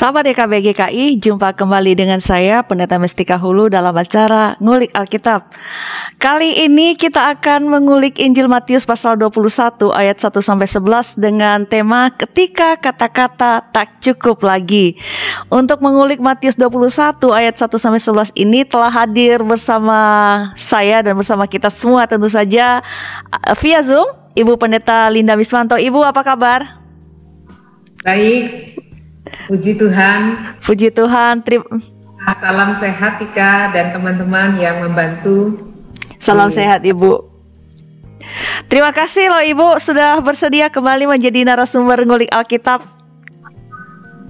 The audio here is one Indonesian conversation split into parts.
Sahabat YKB GKI, jumpa kembali dengan saya Pendeta Mestika Hulu dalam acara Ngulik Alkitab. Kali ini kita akan mengulik Injil Matius pasal 21 ayat 1 sampai 11 dengan tema ketika kata-kata tak cukup lagi. Untuk mengulik Matius 21 ayat 1 sampai 11 ini telah hadir bersama saya dan bersama kita semua tentu saja uh, via Zoom Ibu Pendeta Linda Mismanto. Ibu apa kabar? Baik, Puji Tuhan. Puji Tuhan. Terima Salam sehat Tika dan teman-teman yang membantu. Salam sehat Ibu. Terima kasih loh Ibu sudah bersedia kembali menjadi narasumber ngulik Alkitab.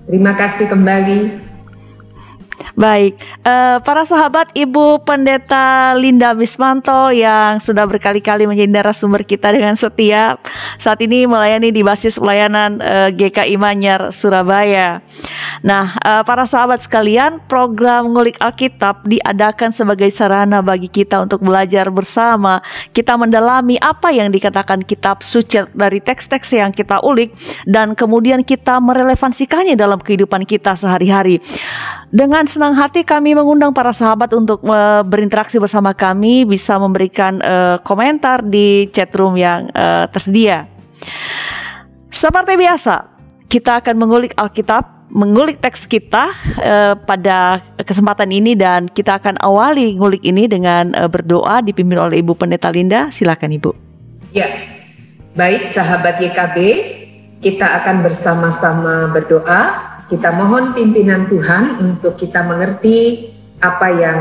Terima kasih kembali. Baik, uh, para sahabat Ibu Pendeta Linda Mismanto yang sudah berkali-kali menjadi narasumber kita dengan setia saat ini melayani di basis pelayanan uh, eh, GKI Manyar Surabaya. Nah, uh, para sahabat sekalian, program ngulik Alkitab diadakan sebagai sarana bagi kita untuk belajar bersama, kita mendalami apa yang dikatakan kitab suci dari teks-teks yang kita ulik dan kemudian kita merelevansikannya dalam kehidupan kita sehari-hari. Dengan senang hati kami mengundang para sahabat untuk uh, berinteraksi bersama kami, bisa memberikan uh, komentar di chat room yang uh, tersedia. Seperti biasa, kita akan mengulik Alkitab, mengulik teks kita uh, pada kesempatan ini dan kita akan awali ngulik ini dengan uh, berdoa dipimpin oleh Ibu Pendeta Linda. Silakan Ibu. Ya, baik sahabat YKB, kita akan bersama-sama berdoa kita mohon pimpinan Tuhan untuk kita mengerti apa yang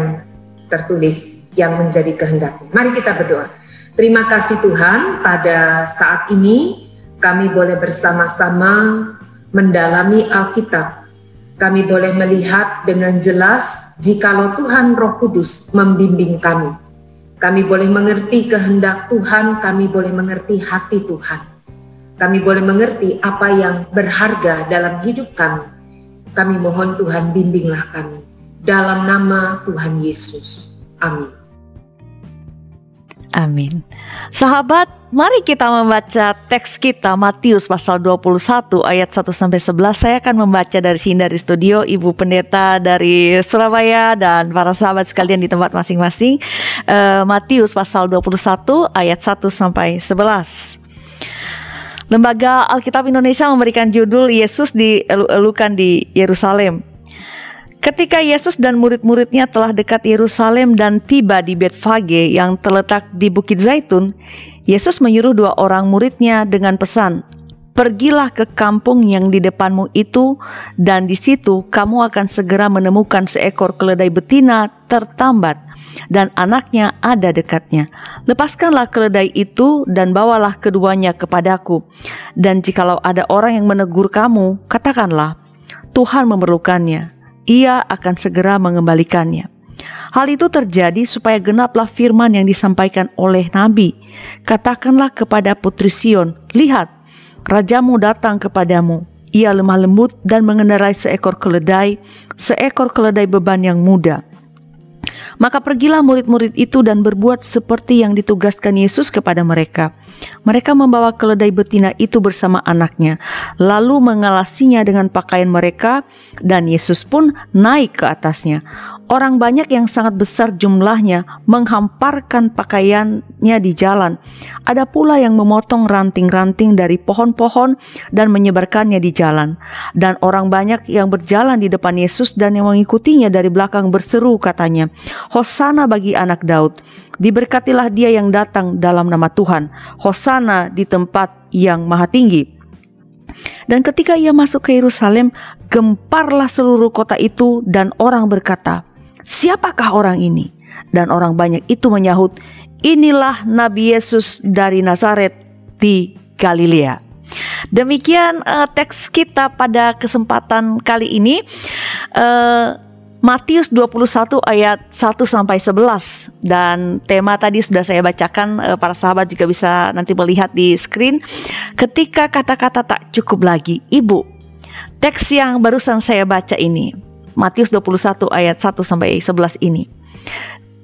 tertulis yang menjadi kehendaknya. Mari kita berdoa. Terima kasih Tuhan pada saat ini kami boleh bersama-sama mendalami Alkitab. Kami boleh melihat dengan jelas jikalau Tuhan Roh Kudus membimbing kami. Kami boleh mengerti kehendak Tuhan, kami boleh mengerti hati Tuhan. Kami boleh mengerti apa yang berharga dalam hidup kami kami mohon Tuhan bimbinglah kami. Dalam nama Tuhan Yesus. Amin. Amin. Sahabat, mari kita membaca teks kita Matius pasal 21 ayat 1 sampai 11. Saya akan membaca dari sini dari studio Ibu Pendeta dari Surabaya dan para sahabat sekalian di tempat masing-masing. Uh, Matius pasal 21 ayat 1 sampai 11. Lembaga Alkitab Indonesia memberikan judul Yesus dielukan di Yerusalem. Ketika Yesus dan murid-muridnya telah dekat Yerusalem dan tiba di Betfage yang terletak di Bukit Zaitun, Yesus menyuruh dua orang muridnya dengan pesan, Pergilah ke kampung yang di depanmu itu, dan di situ kamu akan segera menemukan seekor keledai betina tertambat, dan anaknya ada dekatnya. Lepaskanlah keledai itu dan bawalah keduanya kepadaku. Dan jikalau ada orang yang menegur kamu, katakanlah, Tuhan memerlukannya. Ia akan segera mengembalikannya. Hal itu terjadi supaya genaplah firman yang disampaikan oleh Nabi. Katakanlah kepada putri Sion, lihat, Rajamu datang kepadamu. Ia lemah lembut dan mengendarai seekor keledai, seekor keledai beban yang muda. Maka pergilah murid-murid itu dan berbuat seperti yang ditugaskan Yesus kepada mereka. Mereka membawa keledai betina itu bersama anaknya, lalu mengalasinya dengan pakaian mereka, dan Yesus pun naik ke atasnya. Orang banyak yang sangat besar jumlahnya menghamparkan pakaiannya di jalan. Ada pula yang memotong ranting-ranting dari pohon-pohon dan menyebarkannya di jalan. Dan orang banyak yang berjalan di depan Yesus dan yang mengikutinya dari belakang berseru katanya, Hosana bagi anak Daud. Diberkatilah dia yang datang dalam nama Tuhan. Hosana di tempat yang maha tinggi. Dan ketika ia masuk ke Yerusalem, gemparlah seluruh kota itu dan orang berkata, Siapakah orang ini? Dan orang banyak itu menyahut, Inilah Nabi Yesus dari Nazaret di Galilea. Demikian uh, teks kita pada kesempatan kali ini. Uh, Matius 21 ayat 1 sampai 11 dan tema tadi sudah saya bacakan uh, para sahabat juga bisa nanti melihat di screen ketika kata-kata tak cukup lagi ibu teks yang barusan saya baca ini Matius 21 ayat 1 sampai 11 ini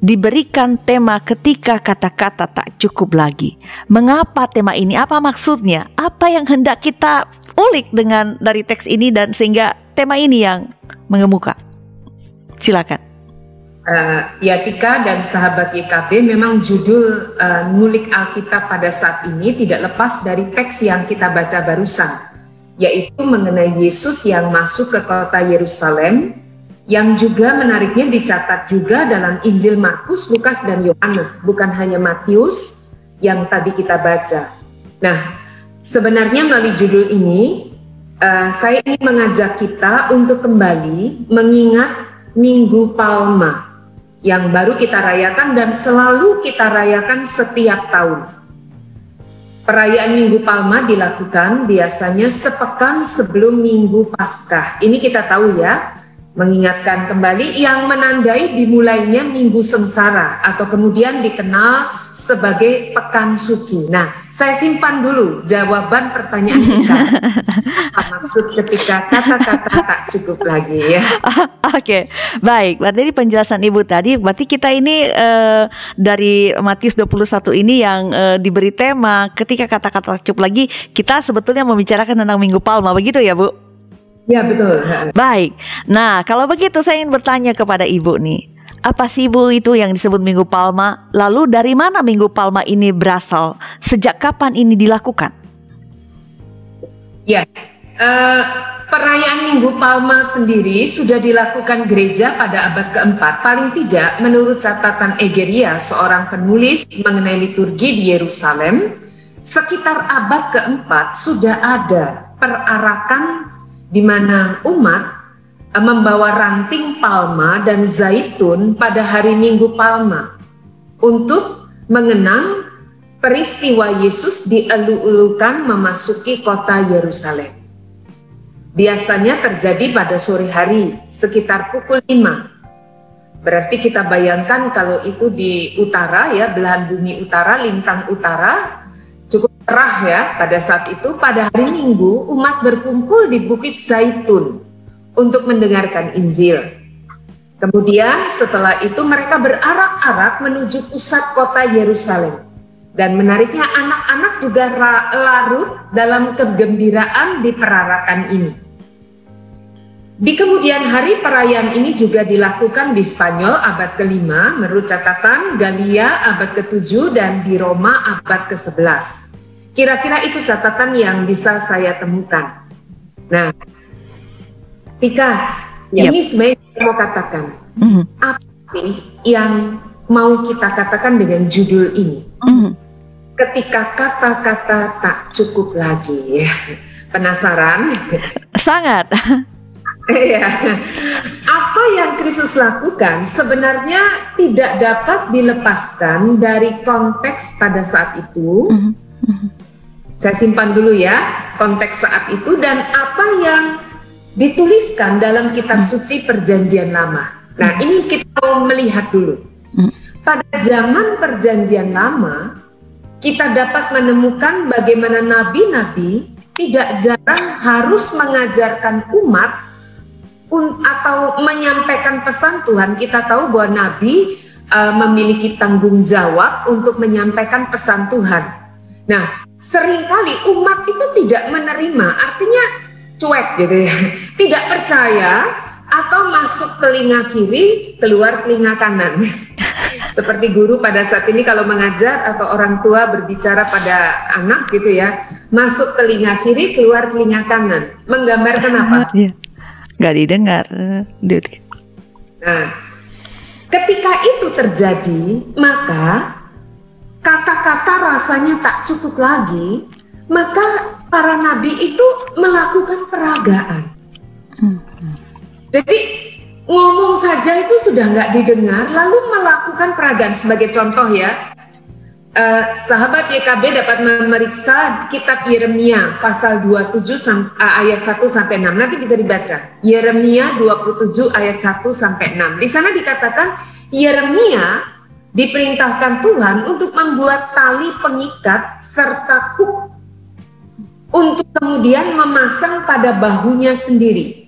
diberikan tema ketika kata-kata tak cukup lagi. Mengapa tema ini? Apa maksudnya? Apa yang hendak kita ulik dengan dari teks ini dan sehingga tema ini yang mengemuka? Silakan. Uh, ya Tika dan sahabat YKB memang judul uh, nulik Alkitab pada saat ini tidak lepas dari teks yang kita baca barusan yaitu mengenai Yesus yang masuk ke kota Yerusalem yang juga menariknya dicatat juga dalam Injil Markus, Lukas, dan Yohanes, bukan hanya Matius yang tadi kita baca. Nah, sebenarnya melalui judul ini, uh, saya ingin mengajak kita untuk kembali mengingat Minggu Palma yang baru kita rayakan dan selalu kita rayakan setiap tahun. Perayaan Minggu Palma dilakukan biasanya sepekan sebelum Minggu Paskah. Ini kita tahu ya, mengingatkan kembali yang menandai dimulainya minggu sengsara atau kemudian dikenal sebagai pekan suci. Nah, saya simpan dulu jawaban pertanyaan kita. maksud ketika kata-kata tak cukup lagi ya. Oke, okay. baik. Berarti penjelasan Ibu tadi, berarti kita ini uh, dari Matius 21 ini yang uh, diberi tema ketika kata-kata cukup lagi, kita sebetulnya membicarakan tentang Minggu Palma, begitu ya Bu? Ya betul. Baik. Nah kalau begitu saya ingin bertanya kepada ibu nih. Apa sih ibu itu yang disebut Minggu Palma? Lalu dari mana Minggu Palma ini berasal? Sejak kapan ini dilakukan? Ya, uh, perayaan Minggu Palma sendiri sudah dilakukan gereja pada abad keempat. Paling tidak, menurut catatan Egeria, seorang penulis mengenai liturgi di Yerusalem, sekitar abad keempat sudah ada perarakan di mana umat eh, membawa ranting palma dan zaitun pada hari Minggu Palma untuk mengenang peristiwa Yesus dielu-elukan memasuki kota Yerusalem. Biasanya terjadi pada sore hari sekitar pukul 5. Berarti kita bayangkan kalau itu di utara ya, belahan bumi utara, lintang utara, cerah ya pada saat itu pada hari Minggu umat berkumpul di Bukit Zaitun untuk mendengarkan Injil. Kemudian setelah itu mereka berarak-arak menuju pusat kota Yerusalem. Dan menariknya anak-anak juga larut dalam kegembiraan di perarakan ini. Di kemudian hari perayaan ini juga dilakukan di Spanyol abad ke-5 menurut catatan Galia abad ke-7 dan di Roma abad ke-11. Kira-kira itu catatan yang bisa saya temukan. Nah, Tika, yep. ini sebenarnya saya mau katakan, mm-hmm. apa sih yang mau kita katakan dengan judul ini? Mm-hmm. Ketika kata-kata tak cukup lagi, penasaran? Sangat. Iya. Apa yang Kristus lakukan sebenarnya tidak dapat dilepaskan dari konteks pada saat itu. Mm -hmm. Saya simpan dulu ya konteks saat itu dan apa yang dituliskan dalam kitab hmm. suci perjanjian lama. Nah hmm. ini kita mau melihat dulu. Hmm. Pada zaman perjanjian lama, kita dapat menemukan bagaimana nabi-nabi tidak jarang harus mengajarkan umat atau menyampaikan pesan Tuhan. Kita tahu bahwa nabi uh, memiliki tanggung jawab untuk menyampaikan pesan Tuhan. Nah, sering kali umat itu tidak menerima, artinya cuek gitu ya, tidak percaya atau masuk telinga kiri, keluar telinga kanan. Seperti guru pada saat ini kalau mengajar atau orang tua berbicara pada anak gitu ya, masuk telinga kiri, keluar telinga kanan. Menggambarkan apa? Iya. Gak didengar. Nah, ketika itu terjadi, maka kata-kata rasanya tak cukup lagi, maka para nabi itu melakukan peragaan. Hmm. Jadi ngomong saja itu sudah nggak didengar, lalu melakukan peragaan. Sebagai contoh ya, uh, sahabat YKB dapat memeriksa kitab Yeremia pasal 27 uh, ayat 1 sampai 6. Nanti bisa dibaca. Yeremia 27 ayat 1 sampai 6. Di sana dikatakan Yeremia diperintahkan Tuhan untuk membuat tali pengikat serta kuk untuk kemudian memasang pada bahunya sendiri.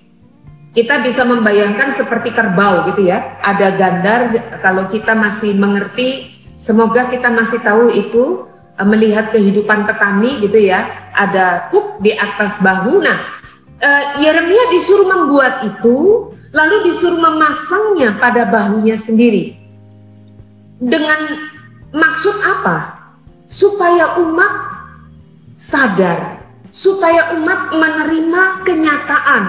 Kita bisa membayangkan seperti kerbau gitu ya. Ada gandar kalau kita masih mengerti, semoga kita masih tahu itu eh, melihat kehidupan petani gitu ya. ada kup di atas bahu. Nah, uh, Yeremia disuruh membuat itu, lalu disuruh memasangnya pada bahunya sendiri. Dengan maksud apa? Supaya umat sadar, supaya umat menerima kenyataan,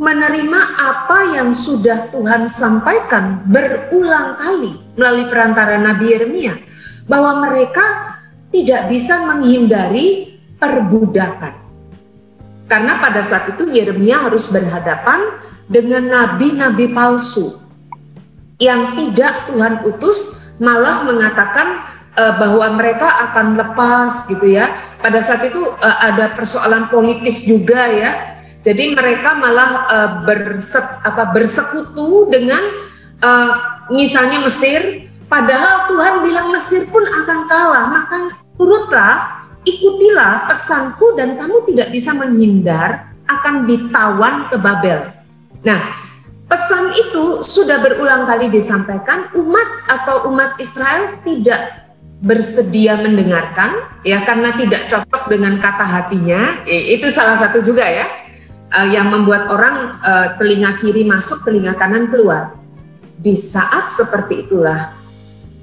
menerima apa yang sudah Tuhan sampaikan berulang kali melalui perantara Nabi Yeremia bahwa mereka tidak bisa menghindari perbudakan. Karena pada saat itu Yeremia harus berhadapan dengan nabi-nabi palsu yang tidak Tuhan utus malah mengatakan uh, bahwa mereka akan lepas gitu ya. Pada saat itu uh, ada persoalan politis juga ya. Jadi mereka malah uh, berset, apa, bersekutu dengan uh, misalnya Mesir Padahal Tuhan bilang Mesir pun akan kalah, maka turutlah, ikutilah pesanku dan kamu tidak bisa menghindar akan ditawan ke Babel. Nah, pesan itu sudah berulang kali disampaikan, umat atau umat Israel tidak bersedia mendengarkan ya karena tidak cocok dengan kata hatinya. Itu salah satu juga ya uh, yang membuat orang uh, telinga kiri masuk, telinga kanan keluar. Di saat seperti itulah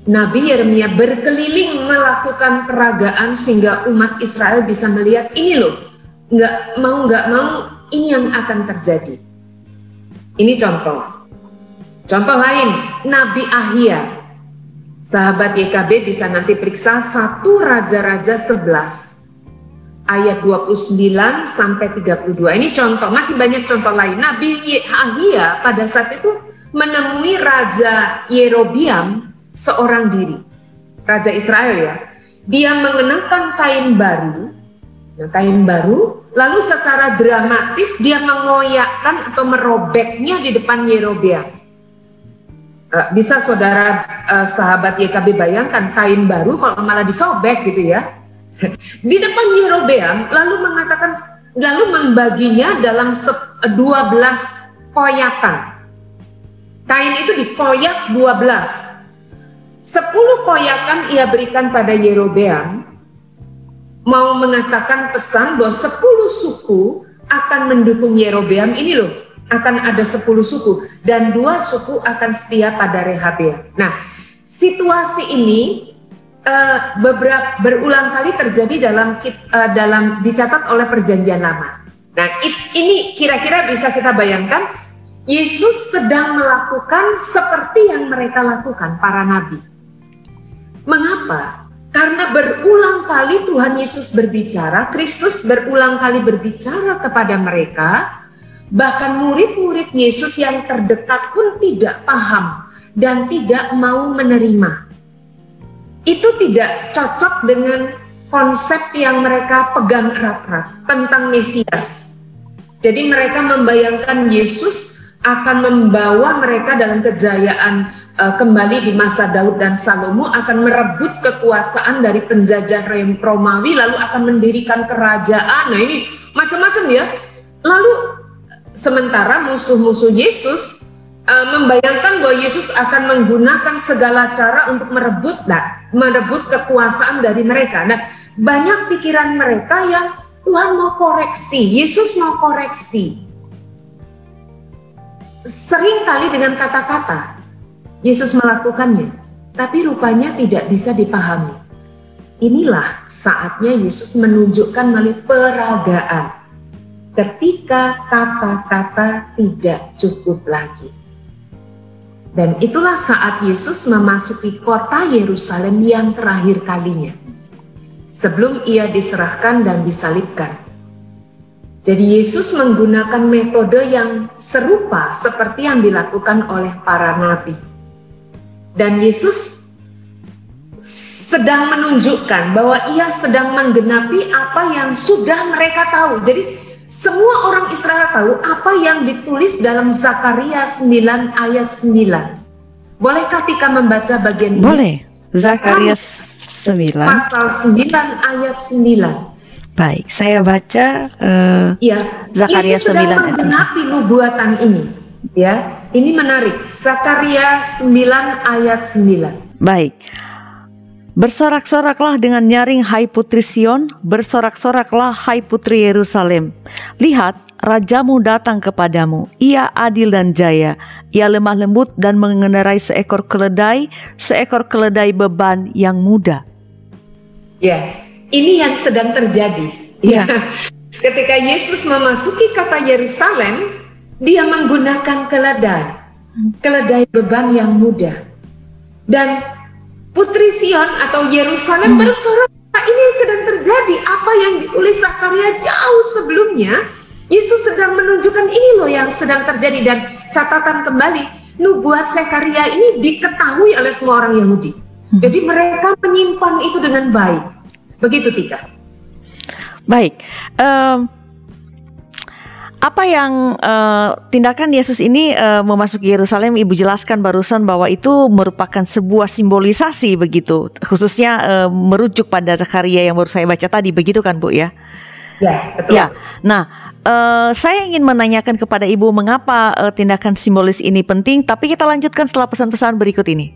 Nabi Yeremia berkeliling melakukan peragaan sehingga umat Israel bisa melihat ini loh, nggak mau nggak mau ini yang akan terjadi. Ini contoh. Contoh lain, Nabi Ahia. Sahabat YKB bisa nanti periksa satu Raja-Raja 11 ayat 29 sampai 32. Ini contoh, masih banyak contoh lain. Nabi Ahia pada saat itu menemui Raja Yerobiam seorang diri. Raja Israel ya. Dia mengenakan kain baru, kain baru, lalu secara dramatis dia mengoyakkan atau merobeknya di depan Yerobeam. Uh, bisa saudara uh, sahabat YKB bayangkan kain baru kalau malah disobek gitu ya. di depan Yerobeam lalu mengatakan lalu membaginya dalam 12 koyakan. Kain itu dikoyak 12 Sepuluh koyakan ia berikan pada Yerobeam, mau mengatakan pesan bahwa sepuluh suku akan mendukung Yerobeam ini loh, akan ada sepuluh suku dan dua suku akan setia pada Rehabeam. Nah, situasi ini uh, beberapa berulang kali terjadi dalam uh, dalam dicatat oleh Perjanjian Lama. Nah, it, ini kira-kira bisa kita bayangkan Yesus sedang melakukan seperti yang mereka lakukan para nabi. Mengapa? Berulang kali Tuhan Yesus berbicara, Kristus berulang kali berbicara kepada mereka, bahkan murid-murid Yesus yang terdekat pun tidak paham dan tidak mau menerima. Itu tidak cocok dengan konsep yang mereka pegang erat-erat tentang Mesias. Jadi mereka membayangkan Yesus akan membawa mereka dalam kejayaan uh, kembali di masa Daud dan Salomo akan merebut kekuasaan dari penjajah Romawi lalu akan mendirikan kerajaan. Nah, ini macam-macam ya. Lalu sementara musuh-musuh Yesus uh, membayangkan bahwa Yesus akan menggunakan segala cara untuk merebut nah, merebut kekuasaan dari mereka. Nah, banyak pikiran mereka yang Tuhan mau koreksi, Yesus mau koreksi sering kali dengan kata-kata Yesus melakukannya, tapi rupanya tidak bisa dipahami. Inilah saatnya Yesus menunjukkan melalui peragaan ketika kata-kata tidak cukup lagi. Dan itulah saat Yesus memasuki kota Yerusalem yang terakhir kalinya. Sebelum ia diserahkan dan disalibkan. Jadi Yesus menggunakan metode yang serupa seperti yang dilakukan oleh para nabi. Dan Yesus sedang menunjukkan bahwa ia sedang menggenapi apa yang sudah mereka tahu. Jadi semua orang Israel tahu apa yang ditulis dalam Zakaria 9 ayat 9. Bolehkah Tika membaca bagian ini? Boleh. Zakaria 9 pasal 9 ayat 9. Baik, saya baca uh, ya, Zakaria Yesus 9 ayat menggenapi nubuatan ini. Ya, ini menarik. Zakaria 9 ayat 9. Baik. Bersorak-soraklah dengan nyaring hai putri Sion, bersorak-soraklah hai putri Yerusalem. Lihat, rajamu datang kepadamu, ia adil dan jaya, ia lemah lembut dan mengendarai seekor keledai, seekor keledai beban yang muda. Ya, ini yang sedang terjadi. Ya. Ketika Yesus memasuki kota Yerusalem, dia menggunakan keledai, keledai beban yang muda. Dan Putri Sion atau Yerusalem hmm. bersorak, ini sedang terjadi. Apa yang ditulis Zakaria jauh sebelumnya, Yesus sedang menunjukkan ini loh yang sedang terjadi dan catatan kembali, nubuat Zakaria ini diketahui oleh semua orang Yahudi. Hmm. Jadi mereka menyimpan itu dengan baik. Begitu Tika. Baik. Um, apa yang uh, tindakan Yesus ini uh, memasuki Yerusalem? Ibu jelaskan barusan bahwa itu merupakan sebuah simbolisasi begitu. Khususnya uh, merujuk pada Zakaria yang baru saya baca tadi. Begitu kan Bu ya? Ya betul. Ya nah uh, saya ingin menanyakan kepada Ibu mengapa uh, tindakan simbolis ini penting tapi kita lanjutkan setelah pesan-pesan berikut ini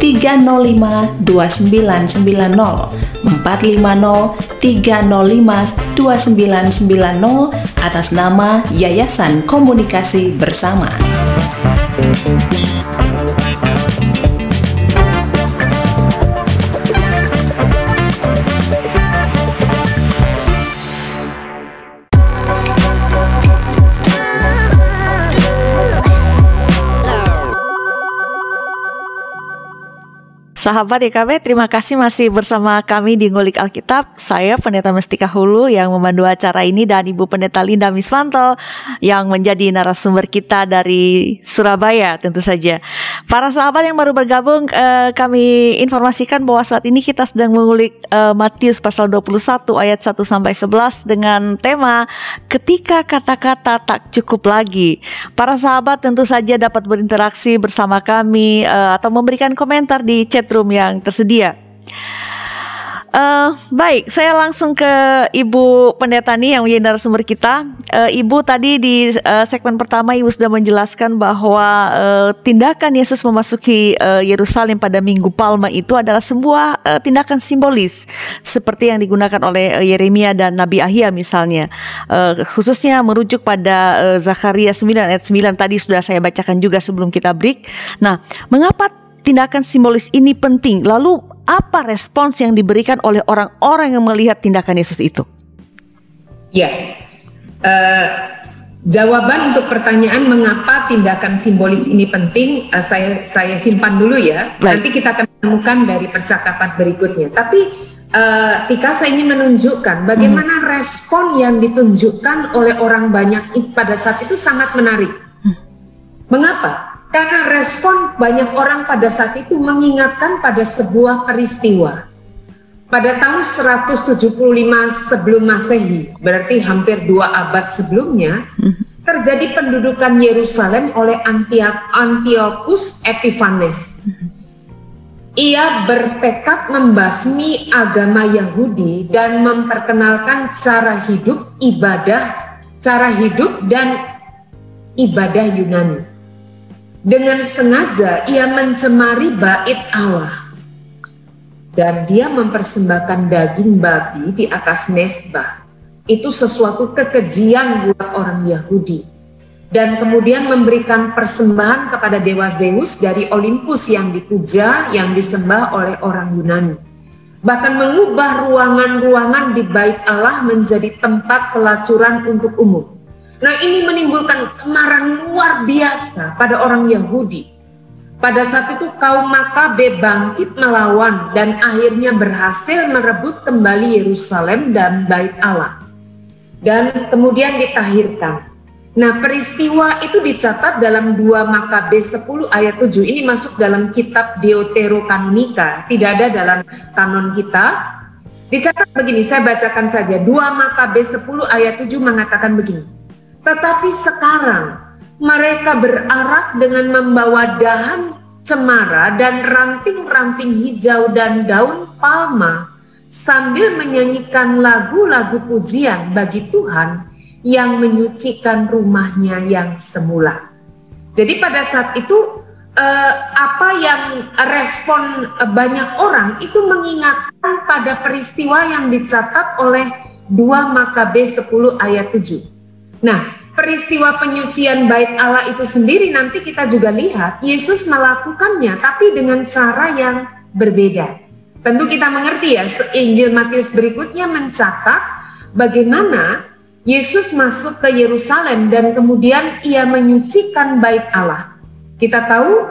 305 2990 450 305 2990 atas nama Yayasan Komunikasi Bersama. Sahabat YKB, terima kasih masih bersama kami di Ngulik Alkitab. Saya Pendeta Mestika Hulu yang memandu acara ini dan Ibu Pendeta Linda Miswanto yang menjadi narasumber kita dari Surabaya tentu saja. Para sahabat yang baru bergabung, eh, kami informasikan bahwa saat ini kita sedang mengulik eh, Matius pasal 21 ayat 1 sampai 11 dengan tema ketika kata-kata tak cukup lagi. Para sahabat tentu saja dapat berinteraksi bersama kami eh, atau memberikan komentar di chat room yang tersedia. Uh, baik, saya langsung ke Ibu Pendeta nih yang menjadi narasumber kita. Uh, Ibu tadi di uh, segmen pertama Ibu sudah menjelaskan bahwa uh, tindakan Yesus memasuki uh, Yerusalem pada Minggu Palma itu adalah sebuah uh, tindakan simbolis seperti yang digunakan oleh uh, Yeremia dan Nabi Ahia misalnya. Uh, khususnya merujuk pada uh, Zakaria 9 ayat 9 tadi sudah saya bacakan juga sebelum kita break. Nah, mengapa tindakan simbolis ini penting. Lalu apa respons yang diberikan oleh orang-orang yang melihat tindakan Yesus itu? Ya, uh, jawaban untuk pertanyaan mengapa tindakan simbolis ini penting, uh, saya saya simpan dulu ya. Baik. Nanti kita akan menemukan dari percakapan berikutnya. Tapi uh, Tika saya ingin menunjukkan bagaimana hmm. respon yang ditunjukkan oleh orang banyak pada saat itu sangat menarik. Hmm. Mengapa? Karena respon banyak orang pada saat itu mengingatkan pada sebuah peristiwa. Pada tahun 175 sebelum Masehi, berarti hampir dua abad sebelumnya, mhm. terjadi pendudukan Yerusalem oleh Antiochus Epiphanes. Ia bertekad membasmi agama Yahudi dan memperkenalkan cara hidup ibadah, cara hidup dan ibadah Yunani. Dengan sengaja ia mencemari bait Allah. Dan dia mempersembahkan daging babi di atas nesbah. Itu sesuatu kekejian buat orang Yahudi. dan kemudian memberikan persembahan kepada dewa Zeus dari Olympus yang dipuja, yang disembah oleh orang Yunani. Bahkan mengubah ruangan-ruangan di bait Allah menjadi tempat pelacuran untuk umum. Nah ini menimbulkan kemarahan luar biasa pada orang Yahudi pada saat itu kaum Makabe bangkit melawan dan akhirnya berhasil merebut kembali Yerusalem dan Bait Allah. Dan kemudian ditahirkan. Nah peristiwa itu dicatat dalam 2 Makabe 10 ayat 7. Ini masuk dalam kitab Deuterokanonika, tidak ada dalam kanon kita. Dicatat begini, saya bacakan saja. 2 Makabe 10 ayat 7 mengatakan begini. Tetapi sekarang mereka berarak dengan membawa dahan cemara dan ranting-ranting hijau dan daun palma sambil menyanyikan lagu-lagu pujian bagi Tuhan yang menyucikan rumahnya yang semula. Jadi pada saat itu eh, apa yang respon banyak orang itu mengingatkan pada peristiwa yang dicatat oleh 2 Makabe 10 ayat 7. Nah, peristiwa penyucian bait Allah itu sendiri nanti kita juga lihat Yesus melakukannya tapi dengan cara yang berbeda. Tentu kita mengerti ya Injil Matius berikutnya mencatat bagaimana Yesus masuk ke Yerusalem dan kemudian ia menyucikan bait Allah. Kita tahu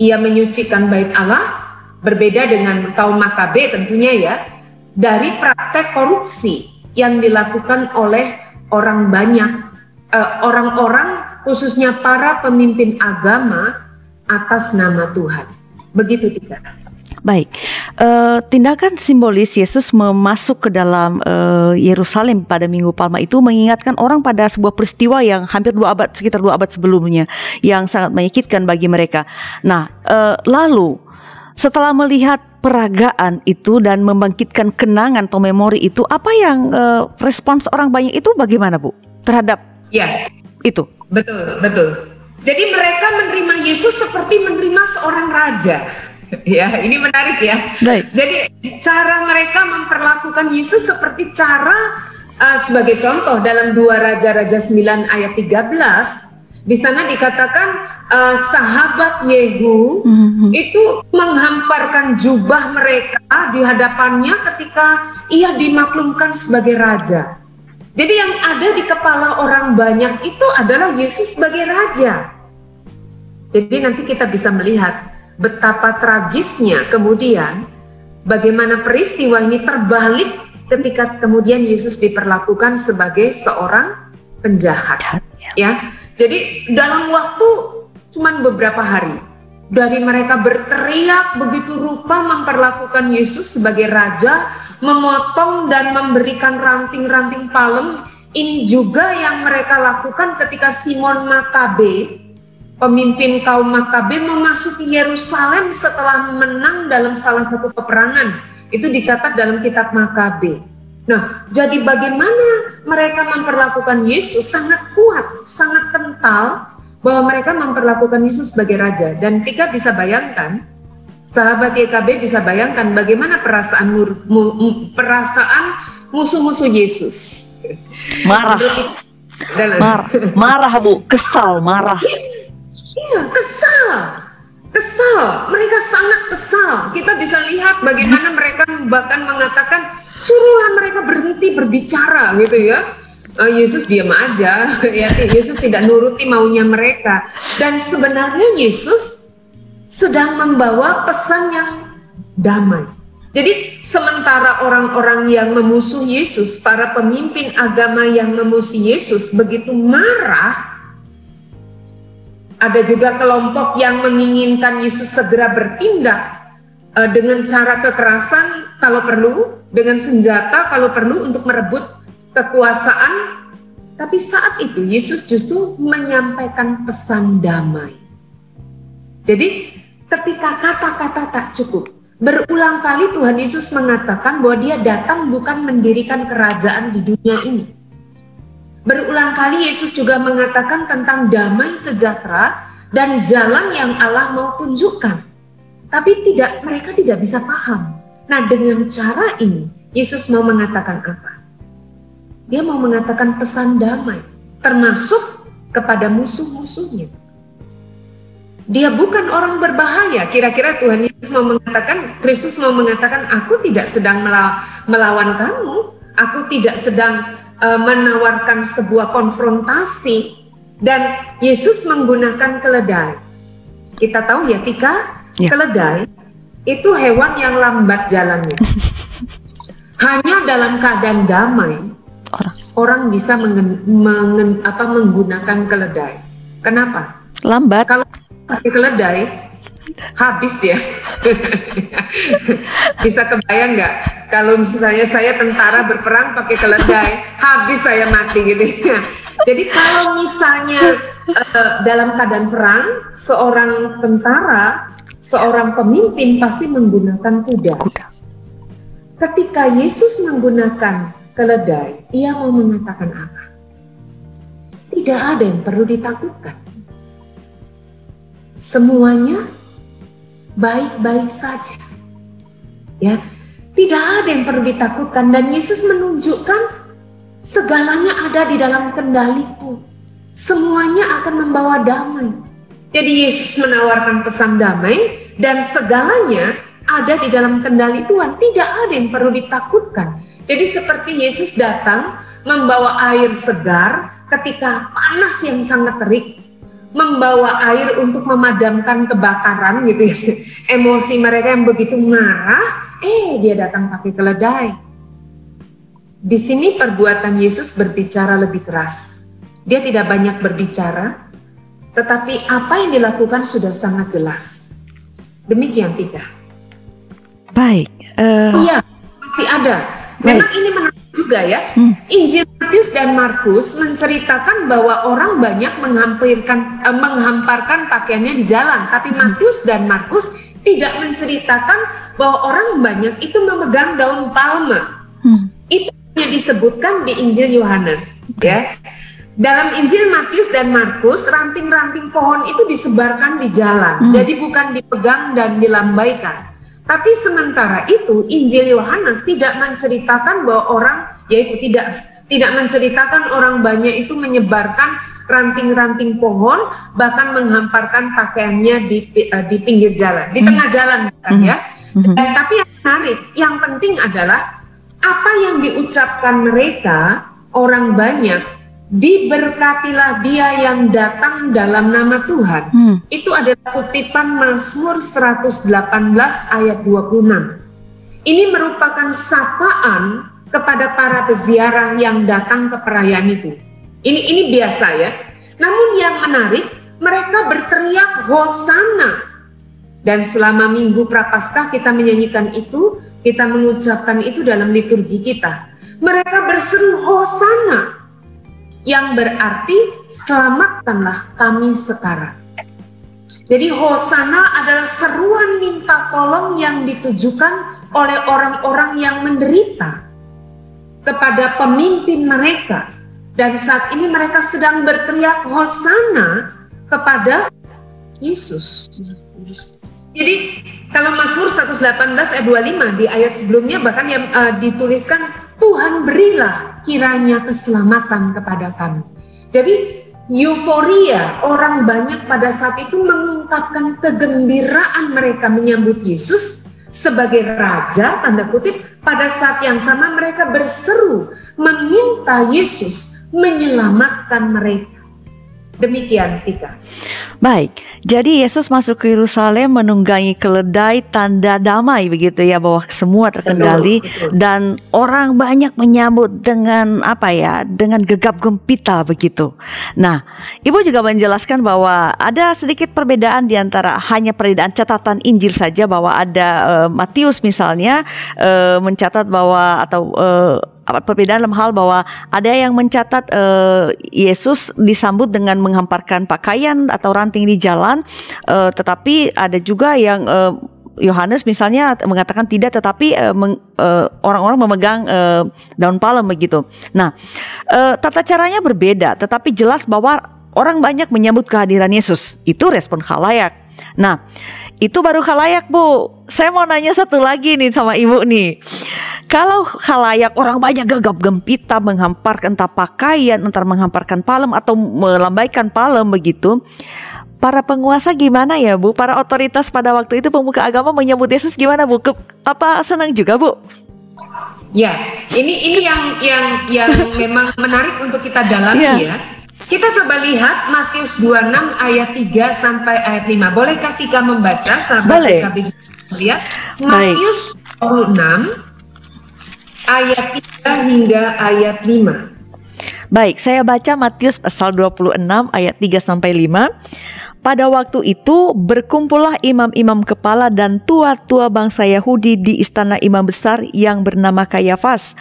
ia menyucikan bait Allah berbeda dengan kaum Makabe tentunya ya dari praktek korupsi yang dilakukan oleh orang banyak, eh, orang-orang uh, khususnya para pemimpin agama atas nama Tuhan. Begitu tidak? Baik, uh, tindakan simbolis Yesus memasuk ke dalam uh, Yerusalem pada Minggu Palma itu mengingatkan orang pada sebuah peristiwa yang hampir dua abad, sekitar dua abad sebelumnya, yang sangat menyakitkan bagi mereka. Nah, uh, lalu setelah melihat peragaan itu dan membangkitkan kenangan atau memori itu, apa yang uh, respons orang banyak itu bagaimana Bu terhadap ya itu? Betul, betul. Jadi mereka menerima Yesus seperti menerima seorang raja. Ya, ini menarik ya. Baik. Jadi cara mereka memperlakukan Yesus seperti cara uh, sebagai contoh dalam dua Raja-Raja 9 ayat 13 di sana dikatakan uh, sahabat Yehu mm-hmm. itu menghamparkan jubah mereka di hadapannya ketika ia dimaklumkan sebagai raja. Jadi yang ada di kepala orang banyak itu adalah Yesus sebagai raja. Jadi nanti kita bisa melihat betapa tragisnya kemudian bagaimana peristiwa ini terbalik ketika kemudian Yesus diperlakukan sebagai seorang penjahat. Ya. ya. Jadi dalam waktu cuman beberapa hari. Dari mereka berteriak begitu rupa memperlakukan Yesus sebagai raja, memotong dan memberikan ranting-ranting palem. Ini juga yang mereka lakukan ketika Simon Makabe, pemimpin kaum Makabe memasuki Yerusalem setelah menang dalam salah satu peperangan. Itu dicatat dalam kitab Makabe. Nah, jadi bagaimana mereka memperlakukan Yesus sangat kuat, sangat kental bahwa mereka memperlakukan Yesus sebagai raja. Dan kita bisa bayangkan sahabat YKB bisa bayangkan bagaimana perasaan mur, mu, perasaan musuh-musuh Yesus. Marah. Dan, marah marah bu. Kesal marah. Iya kesal. Kesal. Mereka sangat kesal. Kita bisa lihat bagaimana mereka bahkan mengatakan suruhlah mereka berhenti berbicara gitu ya uh, Yesus diam aja. Ya Yesus tidak nuruti maunya mereka. Dan sebenarnya Yesus sedang membawa pesan yang damai. Jadi sementara orang-orang yang memusuh Yesus para pemimpin agama yang memusuh Yesus begitu marah ada juga kelompok yang menginginkan Yesus segera bertindak uh, dengan cara kekerasan kalau perlu, dengan senjata kalau perlu untuk merebut kekuasaan, tapi saat itu Yesus justru menyampaikan pesan damai. Jadi ketika kata-kata tak cukup, berulang kali Tuhan Yesus mengatakan bahwa dia datang bukan mendirikan kerajaan di dunia ini. Berulang kali Yesus juga mengatakan tentang damai sejahtera dan jalan yang Allah mau tunjukkan. Tapi tidak mereka tidak bisa paham. Nah, dengan cara ini Yesus mau mengatakan apa? Dia mau mengatakan pesan damai, termasuk kepada musuh-musuhnya. Dia bukan orang berbahaya. Kira-kira Tuhan Yesus mau mengatakan, Kristus mau mengatakan, aku tidak sedang melawan kamu, aku tidak sedang uh, menawarkan sebuah konfrontasi. Dan Yesus menggunakan keledai. Kita tahu ya, Tika, ya. keledai itu hewan yang lambat jalannya. Hanya dalam keadaan damai orang, orang bisa mengen, mengen, apa, menggunakan keledai. Kenapa? Lambat. Kalau pakai keledai habis dia. bisa kebayang nggak? Kalau misalnya saya tentara berperang pakai keledai, habis saya mati gitu. Jadi kalau misalnya uh, dalam keadaan perang, seorang tentara, seorang pemimpin pasti menggunakan kuda. kuda ketika Yesus menggunakan keledai, ia mau mengatakan apa? Tidak ada yang perlu ditakutkan. Semuanya baik-baik saja. Ya, tidak ada yang perlu ditakutkan dan Yesus menunjukkan segalanya ada di dalam kendaliku. Semuanya akan membawa damai. Jadi Yesus menawarkan pesan damai dan segalanya ada di dalam kendali Tuhan, tidak ada yang perlu ditakutkan. Jadi seperti Yesus datang membawa air segar ketika panas yang sangat terik, membawa air untuk memadamkan kebakaran gitu ya. Emosi mereka yang begitu marah, eh dia datang pakai keledai. Di sini perbuatan Yesus berbicara lebih keras. Dia tidak banyak berbicara, tetapi apa yang dilakukan sudah sangat jelas. Demikian tiga. Baik. Uh... Iya, masih ada. Memang ini menarik juga ya. Hmm. Injil Matius dan Markus menceritakan bahwa orang banyak menghampirkan eh, menghamparkan pakaiannya di jalan, tapi hmm. Matius dan Markus tidak menceritakan bahwa orang banyak itu memegang daun palma. Hmm. Itu hanya disebutkan di Injil Yohanes, ya. Dalam Injil Matius dan Markus, ranting-ranting pohon itu disebarkan di jalan, hmm. jadi bukan dipegang dan dilambaikan. Tapi sementara itu Injil Yohanes tidak menceritakan bahwa orang yaitu tidak tidak menceritakan orang banyak itu menyebarkan ranting-ranting pohon bahkan menghamparkan pakaiannya di uh, di pinggir jalan, di tengah jalan kan ya. Dan, tapi yang menarik, yang penting adalah apa yang diucapkan mereka orang banyak diberkatilah dia yang datang dalam nama Tuhan. Hmm. Itu adalah kutipan Mazmur 118 ayat 26. Ini merupakan sapaan kepada para peziarah yang datang ke perayaan itu. Ini ini biasa ya. Namun yang menarik, mereka berteriak hosana. Dan selama minggu prapaskah kita menyanyikan itu, kita mengucapkan itu dalam liturgi kita. Mereka berseru hosana yang berarti selamatkanlah kami sekarang. Jadi hosana adalah seruan minta tolong yang ditujukan oleh orang-orang yang menderita kepada pemimpin mereka. Dan saat ini mereka sedang berteriak hosana kepada Yesus. Jadi kalau Mazmur 118 ayat 25 di ayat sebelumnya bahkan yang uh, dituliskan Tuhan berilah kiranya keselamatan kepada kami. Jadi euforia orang banyak pada saat itu mengungkapkan kegembiraan mereka menyambut Yesus sebagai raja tanda kutip pada saat yang sama mereka berseru meminta Yesus menyelamatkan mereka. Demikian Tika. Baik, jadi Yesus masuk ke Yerusalem menunggangi keledai tanda damai begitu ya bahwa semua terkendali betul, betul. dan orang banyak menyambut dengan apa ya dengan gegap gempita begitu. Nah, Ibu juga menjelaskan bahwa ada sedikit perbedaan di antara hanya perbedaan catatan Injil saja bahwa ada uh, Matius misalnya uh, mencatat bahwa atau uh, perbedaan dalam hal bahwa ada yang mencatat uh, Yesus disambut dengan menghamparkan pakaian atau ranting di jalan, uh, tetapi ada juga yang uh, Yohanes misalnya mengatakan tidak, tetapi orang orang-orang memegang uh, daun palem begitu. Nah, uh, tata caranya berbeda, tetapi jelas bahwa orang banyak menyambut kehadiran Yesus. Itu respon khalayak. Nah, itu baru khalayak bu. Saya mau nanya satu lagi nih sama ibu nih. Kalau halayak orang banyak gagap gempita menghamparkan entah pakaian, entar menghamparkan palem atau melambaikan palem begitu, para penguasa gimana ya Bu? Para otoritas pada waktu itu pemuka agama menyebut Yesus gimana Bu? Ke, apa senang juga Bu? Ya, ini ini yang yang yang memang menarik untuk kita dalami ya. ya. Kita coba lihat Matius 26 ayat 3 sampai ayat 5. Bolehkah kita membaca sahabat Boleh. lihat Matius 26 ayat 3 hingga ayat 5. Baik, saya baca Matius pasal 26 ayat 3 sampai 5. Pada waktu itu berkumpullah imam-imam kepala dan tua-tua bangsa Yahudi di istana imam besar yang bernama Kayafas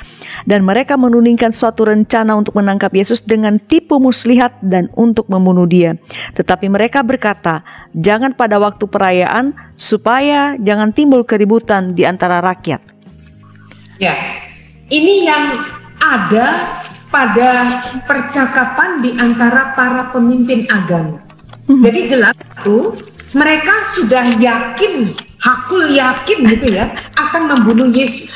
dan mereka menuningkan suatu rencana untuk menangkap Yesus dengan tipu muslihat dan untuk membunuh dia. Tetapi mereka berkata, "Jangan pada waktu perayaan supaya jangan timbul keributan di antara rakyat." Ya. Ini yang ada pada percakapan di antara para pemimpin agama. Jadi jelas itu mereka sudah yakin, hakul yakin gitu ya akan membunuh Yesus.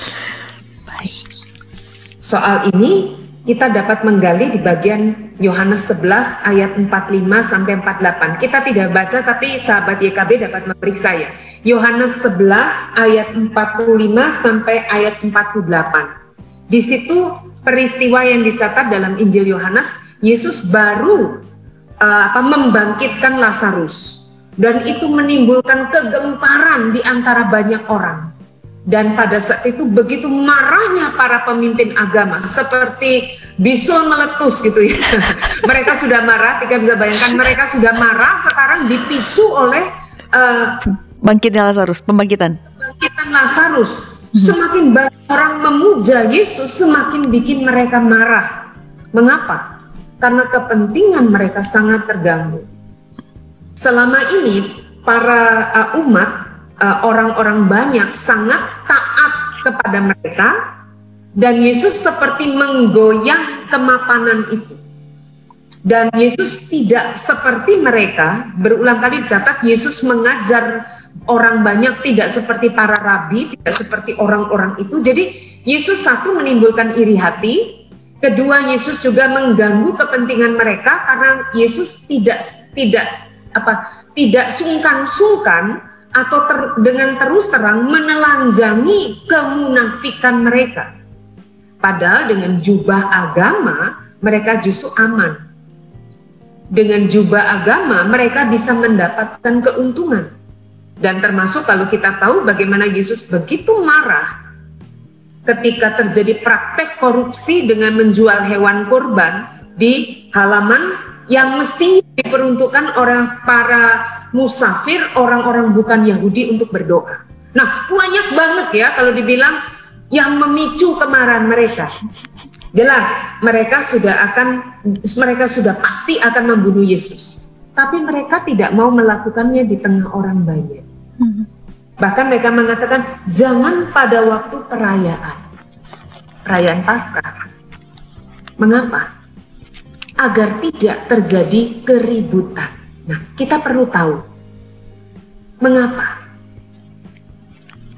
Soal ini kita dapat menggali di bagian Yohanes 11 ayat 45 sampai 48. Kita tidak baca tapi sahabat YKB dapat memeriksa ya. Yohanes 11 ayat 45 sampai ayat 48. Di situ peristiwa yang dicatat dalam Injil Yohanes, Yesus baru uh, apa membangkitkan Lazarus dan itu menimbulkan kegemparan di antara banyak orang. Dan pada saat itu begitu marahnya para pemimpin agama seperti bisul meletus gitu ya. mereka sudah marah, kita bisa bayangkan mereka sudah marah sekarang dipicu oleh uh, bangkitnya Lazarus, pembangkitan. Pembangkitan Lazarus. Hmm. Semakin banyak orang memuja Yesus, semakin bikin mereka marah. Mengapa? Karena kepentingan mereka sangat terganggu. Selama ini para uh, umat uh, orang-orang uh, banyak sangat taat kepada mereka dan Yesus seperti menggoyang kemapanan itu. Dan Yesus tidak seperti mereka, berulang kali dicatat Yesus mengajar orang banyak tidak seperti para rabi, tidak seperti orang-orang itu. Jadi Yesus satu menimbulkan iri hati, Kedua, Yesus juga mengganggu kepentingan mereka karena Yesus tidak tidak apa tidak sungkan-sungkan atau ter, dengan terus terang menelanjangi kemunafikan mereka. Padahal dengan jubah agama mereka justru aman. Dengan jubah agama mereka bisa mendapatkan keuntungan. Dan termasuk kalau kita tahu bagaimana Yesus begitu marah ketika terjadi praktek korupsi dengan menjual hewan kurban di halaman yang mestinya diperuntukkan orang para musafir, orang-orang bukan Yahudi untuk berdoa. Nah, banyak banget ya kalau dibilang yang memicu kemarahan mereka. Jelas mereka sudah akan mereka sudah pasti akan membunuh Yesus. Tapi mereka tidak mau melakukannya di tengah orang banyak. Bahkan mereka mengatakan jangan pada waktu perayaan. Perayaan Paskah. Mengapa? Agar tidak terjadi keributan. Nah, kita perlu tahu mengapa.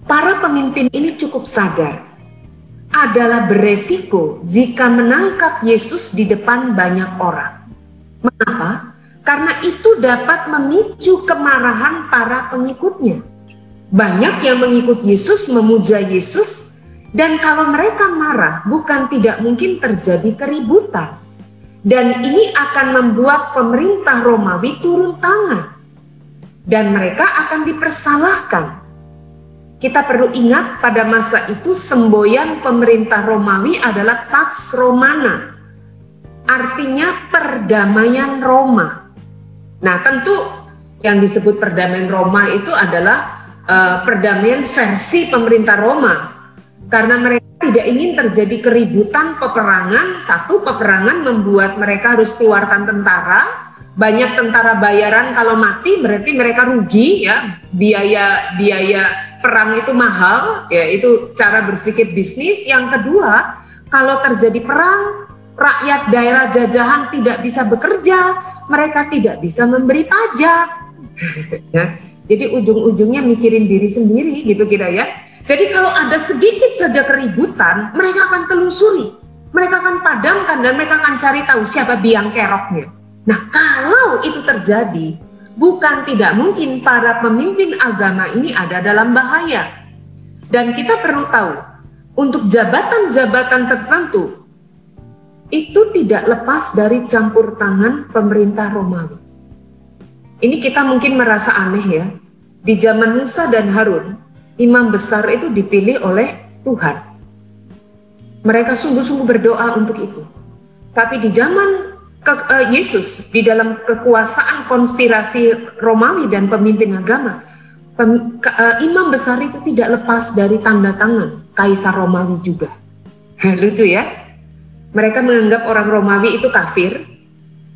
Para pemimpin ini cukup sadar adalah beresiko jika menangkap Yesus di depan banyak orang. Mengapa? Karena itu dapat memicu kemarahan para pengikutnya. Banyak yang mengikut Yesus, memuja Yesus, dan kalau mereka marah, bukan tidak mungkin terjadi keributan. Dan ini akan membuat pemerintah Romawi turun tangan. Dan mereka akan dipersalahkan. Kita perlu ingat pada masa itu semboyan pemerintah Romawi adalah Pax Romana. Artinya perdamaian Roma. Nah tentu yang disebut perdamaian Roma itu adalah uh, perdamaian versi pemerintah Roma. Karena mereka tidak ingin terjadi keributan peperangan. Satu peperangan membuat mereka harus keluarkan tentara. Banyak tentara bayaran kalau mati berarti mereka rugi ya. Biaya biaya perang itu mahal ya. Itu cara berpikir bisnis. Yang kedua kalau terjadi perang rakyat daerah jajahan tidak bisa bekerja. Mereka tidak bisa memberi pajak. Ya jadi ujung-ujungnya mikirin diri sendiri gitu kira ya. Jadi kalau ada sedikit saja keributan, mereka akan telusuri, mereka akan padamkan dan mereka akan cari tahu siapa biang keroknya. Nah, kalau itu terjadi, bukan tidak mungkin para pemimpin agama ini ada dalam bahaya. Dan kita perlu tahu, untuk jabatan-jabatan tertentu itu tidak lepas dari campur tangan pemerintah Romawi. Ini kita mungkin merasa aneh ya. Di zaman Musa dan Harun, imam besar itu dipilih oleh Tuhan. Mereka sungguh-sungguh berdoa untuk itu. Tapi di zaman ke, uh, Yesus, di dalam kekuasaan konspirasi Romawi dan pemimpin agama, pem, uh, imam besar itu tidak lepas dari tanda tangan Kaisar Romawi juga. Lucu ya? Mereka menganggap orang Romawi itu kafir,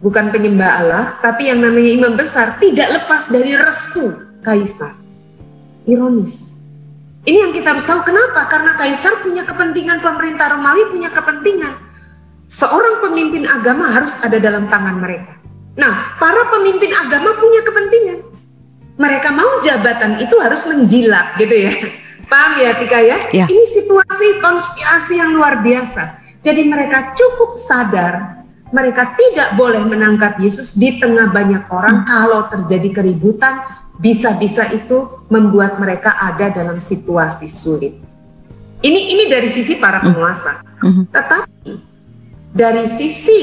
bukan penyembah Allah, tapi yang namanya imam besar tidak lepas dari restu Kaisar. Ironis. Ini yang kita harus tahu kenapa? Karena kaisar punya kepentingan, pemerintah Romawi punya kepentingan. Seorang pemimpin agama harus ada dalam tangan mereka. Nah, para pemimpin agama punya kepentingan. Mereka mau jabatan itu harus menjilat gitu ya. Paham ya Tika ya? ya? Ini situasi konspirasi yang luar biasa. Jadi mereka cukup sadar mereka tidak boleh menangkap Yesus di tengah banyak orang hmm. kalau terjadi keributan bisa-bisa itu membuat mereka ada dalam situasi sulit. Ini ini dari sisi para hmm. penguasa. Mm-hmm. Tetapi dari sisi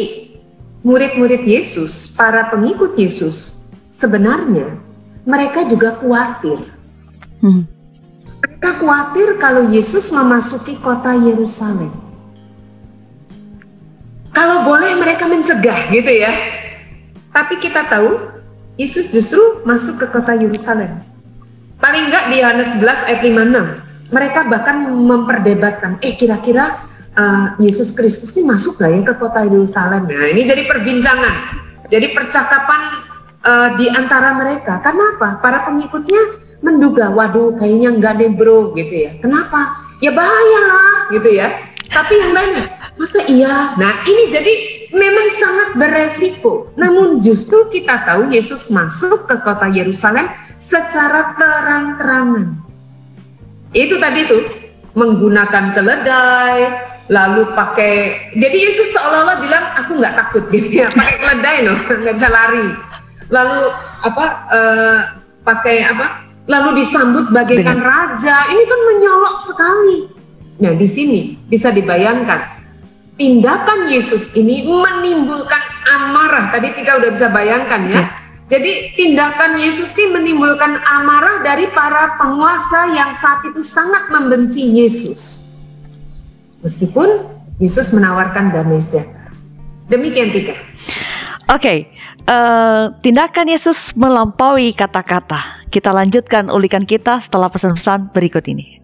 murid-murid Yesus, para pengikut Yesus, sebenarnya mereka juga khawatir. Mereka khawatir kalau Yesus memasuki kota Yerusalem. Kalau boleh mereka mencegah gitu ya. Tapi kita tahu Yesus justru masuk ke kota Yerusalem. Paling enggak di Yohanes 11 ayat 56, mereka bahkan memperdebatkan, eh kira-kira uh, Yesus Kristus ini masuk gak ya ke kota Yerusalem? Nah ini jadi perbincangan, jadi percakapan uh, di antara mereka. Karena apa? Para pengikutnya menduga, waduh kayaknya enggak deh bro gitu ya. Kenapa? Ya bahaya lah gitu ya. Tapi yang lainnya, masa iya? Nah ini jadi memang sangat beresiko. Namun justru kita tahu Yesus masuk ke kota Yerusalem secara terang-terangan. Itu tadi tuh menggunakan keledai, lalu pakai. Jadi Yesus seolah-olah bilang aku nggak takut gitu ya, pakai keledai loh, nggak bisa lari. Lalu apa? Uh, pakai apa? Lalu disambut bagaikan Dengan... raja. Ini kan menyolok sekali. Nah di sini bisa dibayangkan tindakan Yesus ini menimbulkan amarah. Tadi Tika udah bisa bayangkan ya. ya. Jadi tindakan Yesus ini menimbulkan amarah dari para penguasa yang saat itu sangat membenci Yesus. Meskipun Yesus menawarkan damai sejahtera. Demikian Tika. Oke, okay, uh, eh, tindakan Yesus melampaui kata-kata. Kita lanjutkan ulikan kita setelah pesan-pesan berikut ini.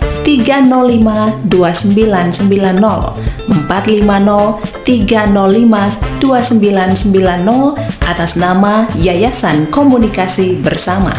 305 2990 450 305 2990 atas nama Yayasan Komunikasi Bersama.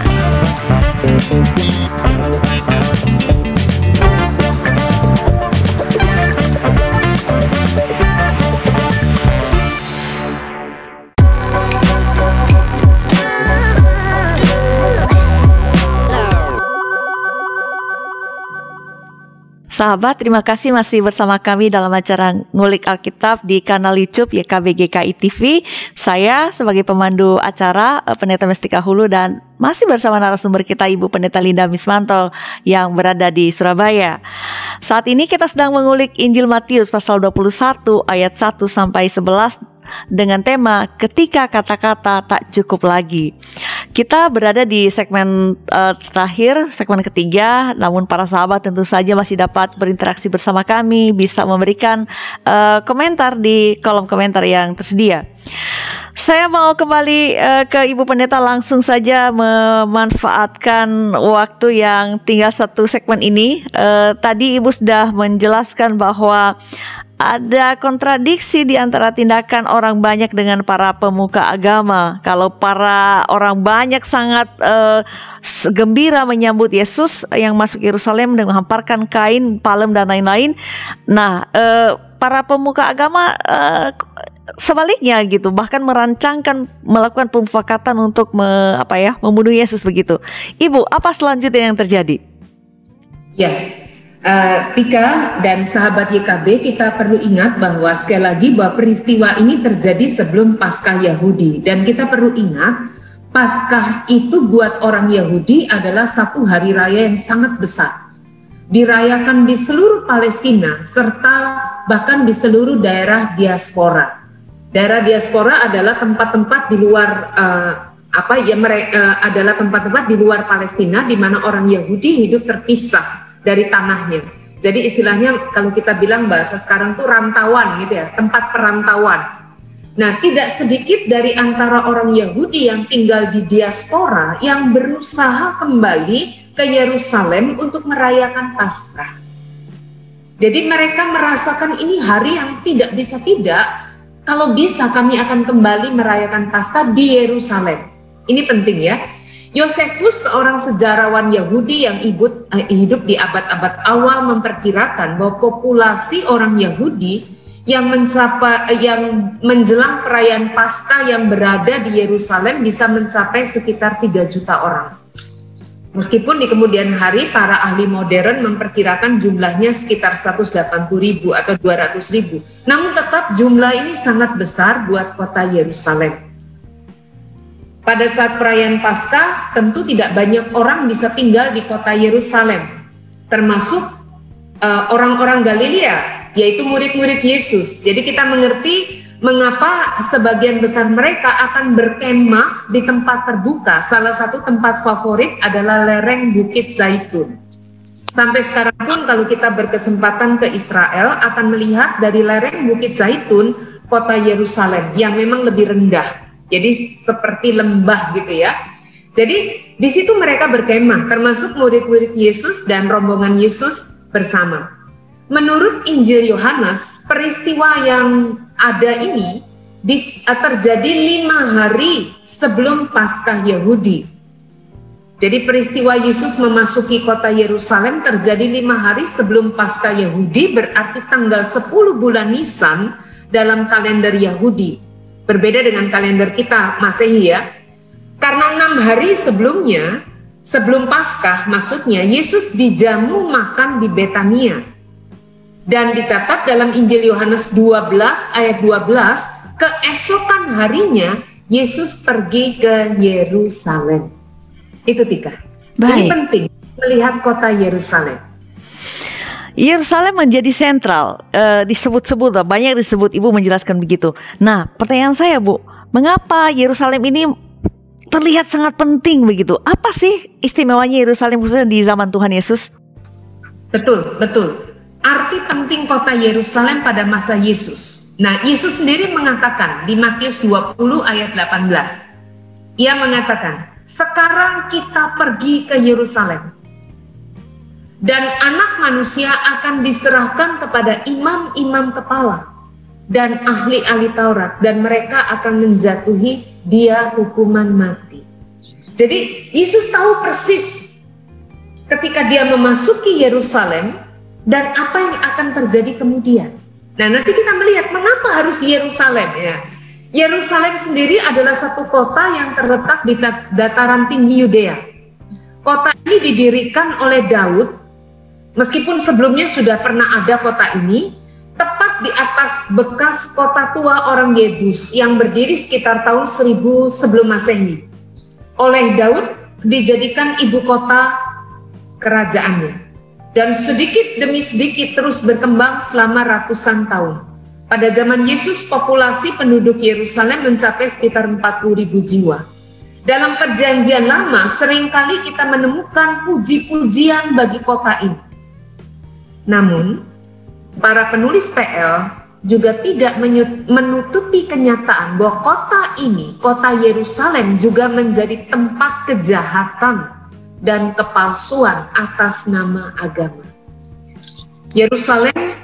Sahabat, terima kasih masih bersama kami dalam acara Ngulik Alkitab di kanal YouTube YKBGKI TV. Saya sebagai pemandu acara eh, Pendeta Mestika Hulu dan masih bersama narasumber kita Ibu Pendeta Linda Mismanto yang berada di Surabaya. Saat ini kita sedang mengulik Injil Matius pasal 21 ayat 1 sampai 11 dengan tema ketika kata-kata tak cukup lagi. Kita berada di segmen uh, terakhir, segmen ketiga, namun para sahabat tentu saja masih dapat berinteraksi bersama kami, bisa memberikan uh, komentar di kolom komentar yang tersedia. Saya mau kembali uh, ke Ibu Pendeta langsung saja memanfaatkan waktu yang tinggal satu segmen ini. Uh, tadi Ibu sudah menjelaskan bahwa ada kontradiksi di antara tindakan orang banyak dengan para pemuka agama. Kalau para orang banyak sangat uh, gembira menyambut Yesus yang masuk Yerusalem dan menghamparkan kain, palem dan lain-lain. Nah, uh, para pemuka agama uh, sebaliknya gitu, bahkan merancangkan melakukan pemufakatan untuk me, apa ya, membunuh Yesus begitu. Ibu, apa selanjutnya yang terjadi? Ya, Uh, Tika dan sahabat YKB kita perlu ingat bahwa sekali lagi bahwa peristiwa ini terjadi sebelum Paskah Yahudi. Dan kita perlu ingat Paskah itu buat orang Yahudi adalah satu hari raya yang sangat besar. Dirayakan di seluruh Palestina serta bahkan di seluruh daerah diaspora. Daerah diaspora adalah tempat-tempat di luar uh, apa ya mereka uh, adalah tempat-tempat di luar Palestina di mana orang Yahudi hidup terpisah dari tanahnya. Jadi istilahnya kalau kita bilang bahasa sekarang tuh rantauan gitu ya, tempat perantauan. Nah, tidak sedikit dari antara orang Yahudi yang tinggal di diaspora yang berusaha kembali ke Yerusalem untuk merayakan Paskah. Jadi mereka merasakan ini hari yang tidak bisa tidak. Kalau bisa kami akan kembali merayakan Paskah di Yerusalem. Ini penting ya. Yosefus, seorang sejarawan Yahudi yang hidup, eh, hidup di abad-abad awal memperkirakan bahwa populasi orang Yahudi yang mencapai eh, yang menjelang perayaan Paskah yang berada di Yerusalem bisa mencapai sekitar 3 juta orang. Meskipun di kemudian hari para ahli modern memperkirakan jumlahnya sekitar 180 ribu atau 200 ribu. Namun tetap jumlah ini sangat besar buat kota Yerusalem. Pada saat perayaan Paskah, tentu tidak banyak orang bisa tinggal di kota Yerusalem, termasuk uh, orang-orang Galilea, yaitu murid-murid Yesus. Jadi kita mengerti mengapa sebagian besar mereka akan berkemah di tempat terbuka. Salah satu tempat favorit adalah lereng Bukit Zaitun. Sampai sekarang pun kalau kita berkesempatan ke Israel akan melihat dari lereng Bukit Zaitun kota Yerusalem yang memang lebih rendah jadi seperti lembah gitu ya. Jadi di situ mereka berkemah, termasuk murid-murid Yesus dan rombongan Yesus bersama. Menurut Injil Yohanes, peristiwa yang ada ini di, terjadi lima hari sebelum Paskah Yahudi. Jadi peristiwa Yesus memasuki kota Yerusalem terjadi lima hari sebelum Paskah Yahudi, berarti tanggal 10 bulan Nisan dalam kalender Yahudi. Berbeda dengan kalender kita Masehi ya. Karena enam hari sebelumnya, sebelum Paskah maksudnya, Yesus dijamu makan di Betania. Dan dicatat dalam Injil Yohanes 12 ayat 12, keesokan harinya Yesus pergi ke Yerusalem. Itu Tika. Baik. Ini penting melihat kota Yerusalem. Yerusalem menjadi sentral uh, disebut-sebut banyak disebut ibu menjelaskan begitu. Nah pertanyaan saya bu, mengapa Yerusalem ini terlihat sangat penting begitu? Apa sih istimewanya Yerusalem khususnya di zaman Tuhan Yesus? Betul, betul. Arti penting kota Yerusalem pada masa Yesus. Nah, Yesus sendiri mengatakan di Matius 20 ayat 18. Ia mengatakan, "Sekarang kita pergi ke Yerusalem dan anak manusia akan diserahkan kepada imam-imam kepala dan ahli-ahli Taurat dan mereka akan menjatuhi dia hukuman mati. Jadi Yesus tahu persis ketika dia memasuki Yerusalem dan apa yang akan terjadi kemudian. Nah, nanti kita melihat mengapa harus di Yerusalem ya. Yerusalem sendiri adalah satu kota yang terletak di dataran tinggi Yudea. Kota ini didirikan oleh Daud Meskipun sebelumnya sudah pernah ada kota ini, tepat di atas bekas kota tua orang Yebus yang berdiri sekitar tahun 1000 sebelum Masehi. Oleh Daud dijadikan ibu kota kerajaannya. Dan sedikit demi sedikit terus berkembang selama ratusan tahun. Pada zaman Yesus, populasi penduduk Yerusalem mencapai sekitar 40 ribu jiwa. Dalam perjanjian lama, sering kali kita menemukan puji-pujian bagi kota ini. Namun, para penulis PL juga tidak menutupi kenyataan bahwa kota ini, kota Yerusalem juga menjadi tempat kejahatan dan kepalsuan atas nama agama. Yerusalem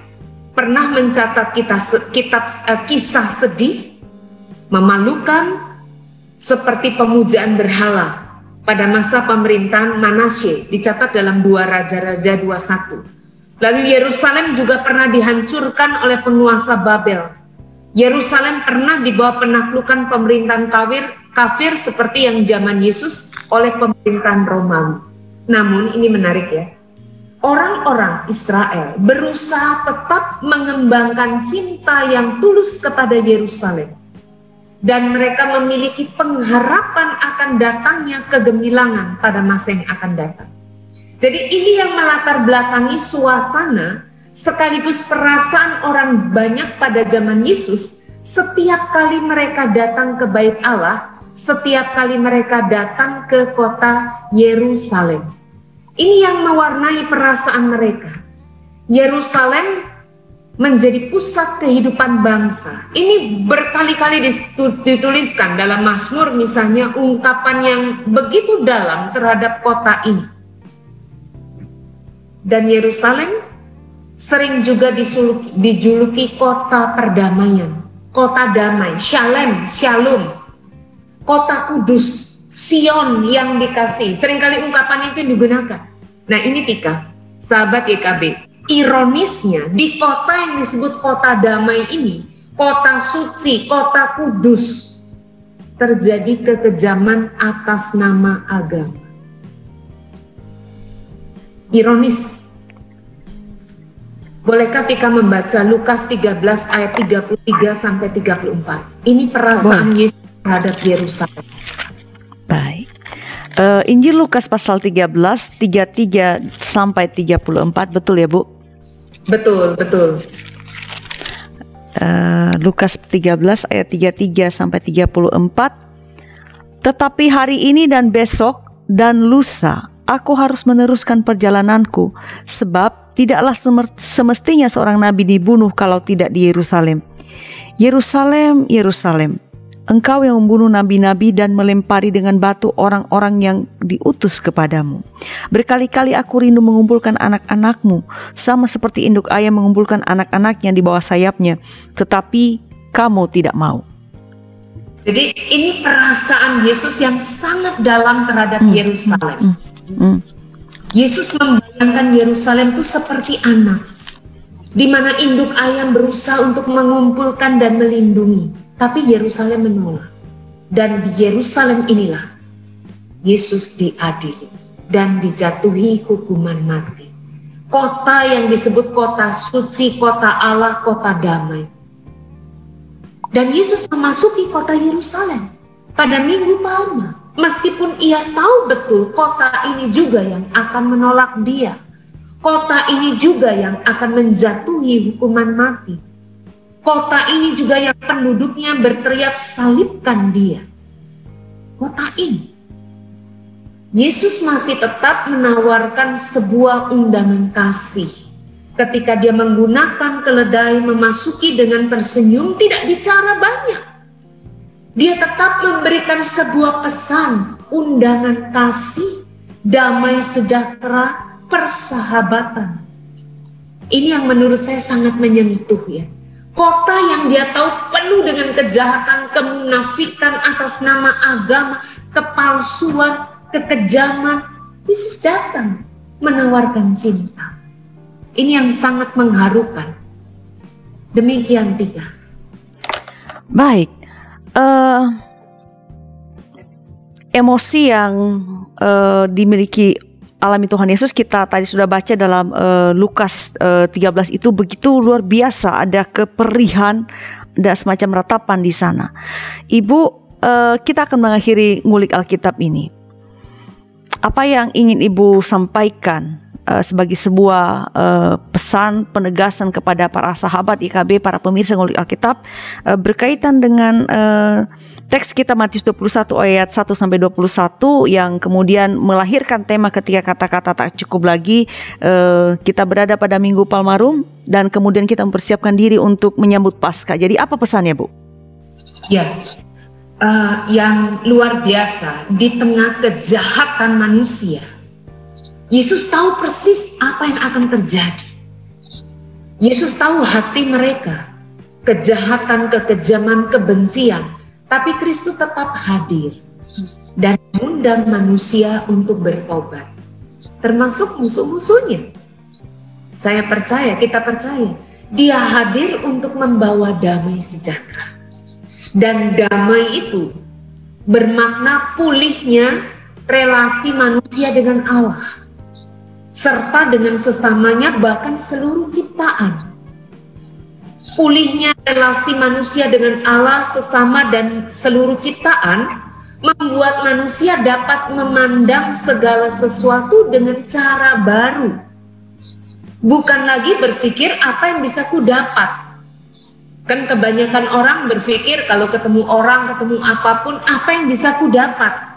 pernah mencatat kita, kitab uh, kisah sedih, memalukan, seperti pemujaan berhala pada masa pemerintahan Manasye dicatat dalam dua Raja-Raja 21. Lalu Yerusalem juga pernah dihancurkan oleh penguasa Babel. Yerusalem pernah dibawa penaklukan pemerintahan kafir, kafir seperti yang zaman Yesus oleh pemerintahan Romawi. Namun ini menarik ya, orang-orang Israel berusaha tetap mengembangkan cinta yang tulus kepada Yerusalem. Dan mereka memiliki pengharapan akan datangnya kegemilangan pada masa yang akan datang. Jadi ini yang melatar belakangi suasana sekaligus perasaan orang banyak pada zaman Yesus setiap kali mereka datang ke bait Allah, setiap kali mereka datang ke kota Yerusalem. Ini yang mewarnai perasaan mereka. Yerusalem menjadi pusat kehidupan bangsa. Ini berkali-kali dituliskan dalam Mazmur misalnya ungkapan yang begitu dalam terhadap kota ini. Dan Yerusalem sering juga disuluki, dijuluki kota perdamaian, kota damai, shalem, shalom, kota kudus, Sion yang dikasih. Seringkali ungkapan itu digunakan. Nah ini Tika, sahabat YKB, ironisnya di kota yang disebut kota damai ini, kota suci, kota kudus, terjadi kekejaman atas nama agama. Ironis. Bolehkah Tika membaca Lukas 13 ayat 33 sampai 34? Ini perasaan Boleh. Yesus terhadap Yerusalem. Baik. Uh, Injil Lukas pasal 13 33 sampai 34 betul ya, Bu? Betul, betul. Uh, Lukas 13 ayat 33 sampai 34 Tetapi hari ini dan besok dan lusa aku harus meneruskan perjalananku sebab tidaklah semestinya seorang nabi dibunuh kalau tidak di Yerusalem. Yerusalem, Yerusalem, Engkau yang membunuh nabi-nabi dan melempari dengan batu orang-orang yang diutus kepadamu. Berkali-kali aku rindu mengumpulkan anak-anakmu, sama seperti induk ayam mengumpulkan anak-anaknya di bawah sayapnya, tetapi kamu tidak mau. Jadi ini perasaan Yesus yang sangat dalam terhadap hmm. Yerusalem. Hmm. Hmm. Yesus membayangkan Yerusalem itu seperti anak, di mana induk ayam berusaha untuk mengumpulkan dan melindungi tapi Yerusalem menolak. Dan di Yerusalem inilah Yesus diadili dan dijatuhi hukuman mati. Kota yang disebut kota suci, kota Allah, kota damai. Dan Yesus memasuki kota Yerusalem pada Minggu Palma. Meskipun ia tahu betul kota ini juga yang akan menolak dia. Kota ini juga yang akan menjatuhi hukuman mati Kota ini juga yang penduduknya berteriak salibkan dia. Kota ini. Yesus masih tetap menawarkan sebuah undangan kasih. Ketika dia menggunakan keledai memasuki dengan tersenyum tidak bicara banyak. Dia tetap memberikan sebuah pesan, undangan kasih, damai sejahtera, persahabatan. Ini yang menurut saya sangat menyentuh ya Kota yang dia tahu penuh dengan kejahatan, kemunafikan atas nama agama, kepalsuan, kekejaman. Yesus datang menawarkan cinta. Ini yang sangat mengharukan. Demikian tiga. Baik. Uh, emosi yang uh, dimiliki alami Tuhan Yesus kita tadi sudah baca dalam uh, Lukas uh, 13 itu begitu luar biasa ada keperihan dan semacam ratapan di sana. Ibu uh, kita akan mengakhiri ngulik Alkitab ini. Apa yang ingin Ibu sampaikan uh, sebagai sebuah uh, pesan penegasan kepada para sahabat IKB, para pemirsa ngulik Alkitab uh, berkaitan dengan uh, teks kita Matius 21 ayat 1 sampai 21 yang kemudian melahirkan tema ketika kata-kata tak cukup lagi uh, kita berada pada Minggu Palmarum dan kemudian kita mempersiapkan diri untuk menyambut Paskah. Jadi apa pesannya, Bu? Ya. Uh, yang luar biasa di tengah kejahatan manusia Yesus tahu persis apa yang akan terjadi. Yesus tahu hati mereka, kejahatan, kekejaman, kebencian, tapi Kristus tetap hadir dan mengundang manusia untuk bertobat, termasuk musuh-musuhnya. Saya percaya, kita percaya, dia hadir untuk membawa damai sejahtera. Dan damai itu bermakna pulihnya relasi manusia dengan Allah serta dengan sesamanya bahkan seluruh ciptaan. Pulihnya relasi manusia dengan Allah sesama dan seluruh ciptaan membuat manusia dapat memandang segala sesuatu dengan cara baru. Bukan lagi berpikir apa yang bisa ku dapat. Kan kebanyakan orang berpikir kalau ketemu orang, ketemu apa pun, apa yang bisa ku dapat.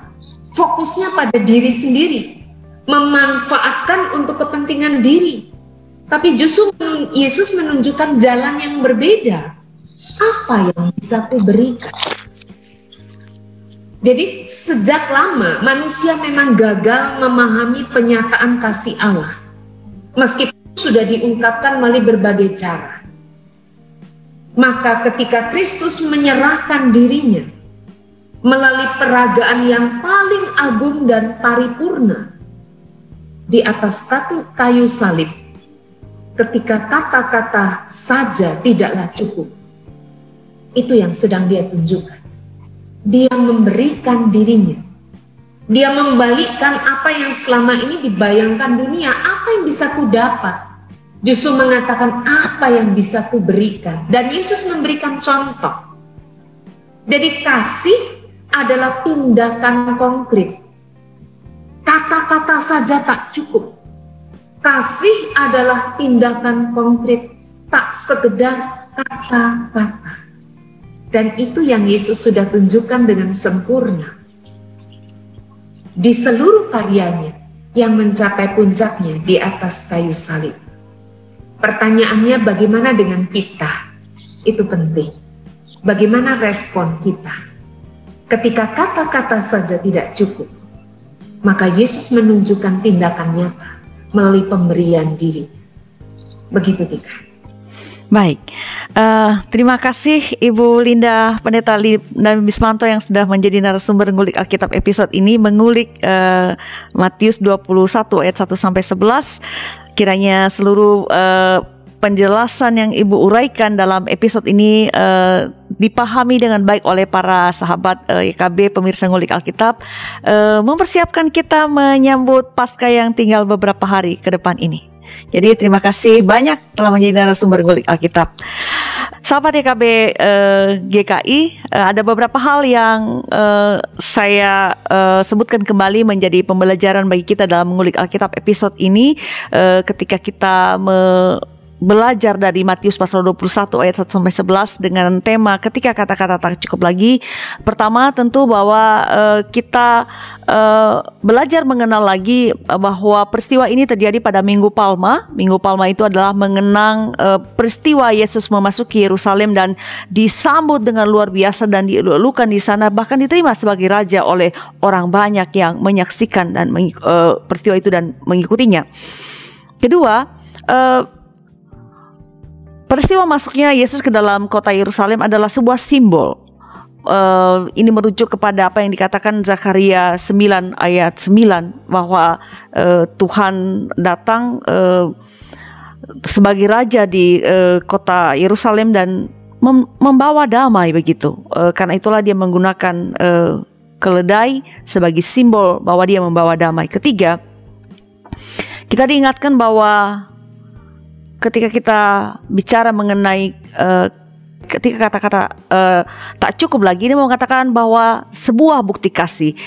Fokusnya pada diri sendiri memanfaatkan untuk kepentingan diri. Tapi justru Yesus menunjukkan jalan yang berbeda. Apa yang bisa aku berikan? Jadi sejak lama manusia memang gagal memahami penyataan kasih Allah. Meskipun sudah diungkapkan melalui berbagai cara. Maka ketika Kristus menyerahkan dirinya melalui peragaan yang paling agung dan paripurna, di atas kayu, salib ketika kata-kata saja tidaklah cukup. Itu yang sedang dia tunjukkan. Dia memberikan dirinya. Dia membalikkan apa yang selama ini dibayangkan dunia, apa yang bisa ku dapat. Justru mengatakan apa yang bisa ku berikan. Dan Yesus memberikan contoh. Jadi kasih adalah tindakan konkret Kata-kata saja tak cukup. Kasih adalah tindakan konkret, tak sekedar kata-kata. Dan itu yang Yesus sudah tunjukkan dengan sempurna. Di seluruh karyanya yang mencapai puncaknya di atas kayu salib. Pertanyaannya bagaimana dengan kita? Itu penting. Bagaimana respon kita? Ketika kata-kata saja tidak cukup, maka Yesus menunjukkan tindakan nyata melalui pemberian diri. Begitu Tika. Baik, uh, terima kasih Ibu Linda Pendeta dan Bismanto yang sudah menjadi narasumber mengulik Alkitab episode ini mengulik uh, Matius 21 ayat 1 sampai 11. Kiranya seluruh uh, penjelasan yang Ibu uraikan dalam episode ini uh, dipahami dengan baik oleh para sahabat uh, YKB pemirsa ngulik Alkitab uh, mempersiapkan kita menyambut pasca yang tinggal beberapa hari ke depan ini. Jadi terima kasih banyak telah menjadi narasumber ngulik Alkitab. Sahabat YKB uh, GKI, uh, ada beberapa hal yang uh, saya uh, sebutkan kembali menjadi pembelajaran bagi kita dalam mengulik Alkitab episode ini uh, ketika kita me belajar dari Matius pasal 21 ayat 1 sampai 11 dengan tema ketika kata-kata tak cukup lagi. Pertama tentu bahwa uh, kita uh, belajar mengenal lagi bahwa peristiwa ini terjadi pada Minggu Palma. Minggu Palma itu adalah mengenang uh, peristiwa Yesus memasuki Yerusalem dan disambut dengan luar biasa dan dilulukan di sana bahkan diterima sebagai raja oleh orang banyak yang menyaksikan dan uh, peristiwa itu dan mengikutinya. Kedua, uh, Peristiwa masuknya Yesus ke dalam kota Yerusalem adalah sebuah simbol. Uh, ini merujuk kepada apa yang dikatakan Zakaria 9 ayat 9 bahwa uh, Tuhan datang uh, sebagai raja di uh, kota Yerusalem dan mem membawa damai begitu. Uh, karena itulah dia menggunakan uh, keledai sebagai simbol bahwa dia membawa damai. Ketiga, Kita diingatkan bahwa ketika kita bicara mengenai uh, ketika kata-kata uh, tak cukup lagi ini mengatakan bahwa sebuah bukti kasih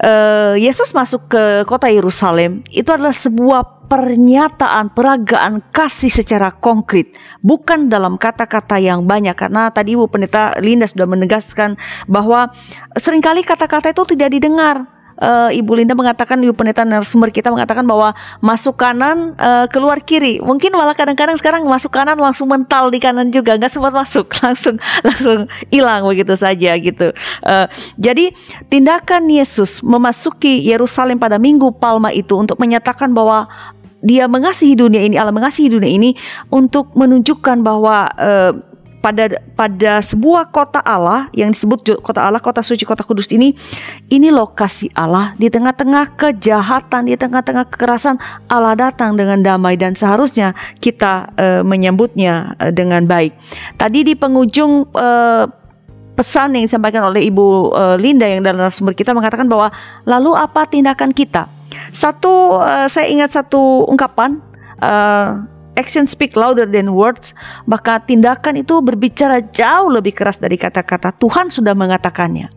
uh, Yesus masuk ke kota Yerusalem itu adalah sebuah pernyataan peragaan kasih secara konkret bukan dalam kata-kata yang banyak. Karena tadi Ibu Pendeta Linda sudah menegaskan bahwa sering kali kata-kata itu tidak didengar uh, Ibu Linda mengatakan Ibu Pendeta narasumber kita mengatakan bahwa masuk kanan uh, keluar kiri. Mungkin malah kadang-kadang sekarang masuk kanan langsung mental di kanan juga nggak sempat masuk langsung langsung hilang begitu saja gitu. Uh, jadi tindakan Yesus memasuki Yerusalem pada Minggu Palma itu untuk menyatakan bahwa dia mengasihi dunia ini, Allah mengasihi dunia ini untuk menunjukkan bahwa uh, pada pada sebuah kota Allah yang disebut kota Allah, kota suci, kota kudus ini, ini lokasi Allah di tengah-tengah kejahatan, di tengah-tengah kekerasan, Allah datang dengan damai dan seharusnya kita uh, menyambutnya uh, dengan baik. Tadi di penghujung uh, pesan yang disampaikan oleh Ibu Linda yang dalam sumber kita mengatakan bahwa lalu apa tindakan kita? Satu, saya ingat satu ungkapan. Action speak louder than words, maka tindakan itu berbicara jauh lebih keras dari kata-kata. Tuhan sudah mengatakannya.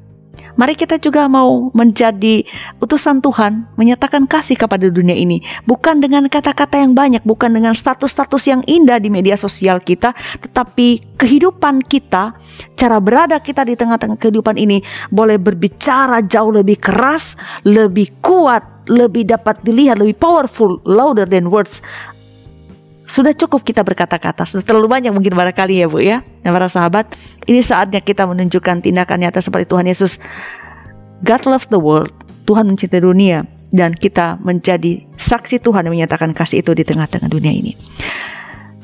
Mari kita juga mau menjadi utusan Tuhan, menyatakan kasih kepada dunia ini, bukan dengan kata-kata yang banyak, bukan dengan status-status yang indah di media sosial kita, tetapi kehidupan kita, cara berada kita di tengah-tengah kehidupan ini boleh berbicara jauh lebih keras, lebih kuat, lebih dapat dilihat, lebih powerful, louder than words sudah cukup kita berkata-kata, sudah terlalu banyak mungkin barangkali ya Bu ya. Dan para sahabat, ini saatnya kita menunjukkan tindakan nyata seperti Tuhan Yesus. God loves the world, Tuhan mencintai dunia dan kita menjadi saksi Tuhan yang menyatakan kasih itu di tengah-tengah dunia ini.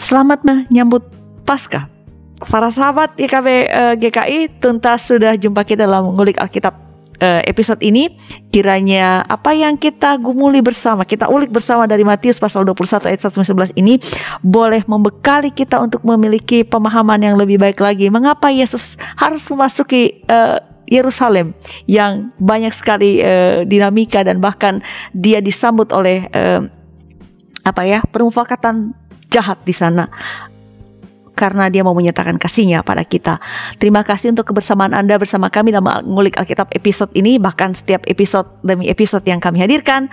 Selamat menyambut Paskah. Para sahabat IKB eh, GKI tuntas sudah jumpa kita dalam mengulik Alkitab episode ini kiranya apa yang kita gumuli bersama, kita ulik bersama dari Matius pasal 21 ayat 1 11 ini boleh membekali kita untuk memiliki pemahaman yang lebih baik lagi. Mengapa Yesus harus memasuki uh, Yerusalem yang banyak sekali uh, dinamika dan bahkan dia disambut oleh uh, apa ya permufakatan jahat di sana karena dia mau menyatakan kasihnya pada kita. Terima kasih untuk kebersamaan Anda bersama kami dalam mengulik Alkitab episode ini, bahkan setiap episode demi episode yang kami hadirkan.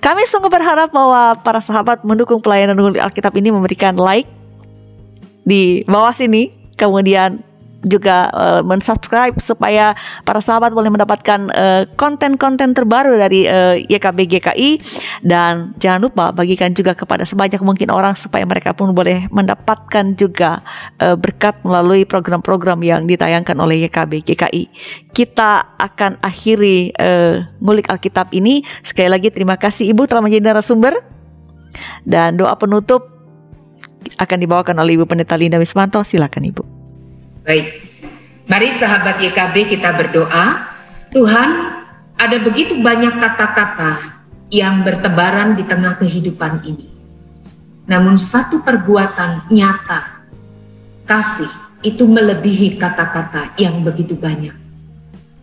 Kami sungguh berharap bahwa para sahabat mendukung pelayanan mengulik Alkitab ini memberikan like di bawah sini, kemudian juga uh, mensubscribe supaya para sahabat boleh mendapatkan uh, konten-konten terbaru dari uh, YKB GKI dan jangan lupa bagikan juga kepada sebanyak mungkin orang supaya mereka pun boleh mendapatkan juga uh, berkat melalui program-program yang ditayangkan oleh YKB GKI. Kita akan akhiri uh, ngulik Alkitab ini. Sekali lagi terima kasih Ibu telah menjadi narasumber dan doa penutup akan dibawakan oleh Ibu Pendeta Linda Wismanto. Silakan Ibu. Baik, mari sahabat YKB kita berdoa. Tuhan, ada begitu banyak kata-kata yang bertebaran di tengah kehidupan ini. Namun satu perbuatan nyata, kasih itu melebihi kata-kata yang begitu banyak.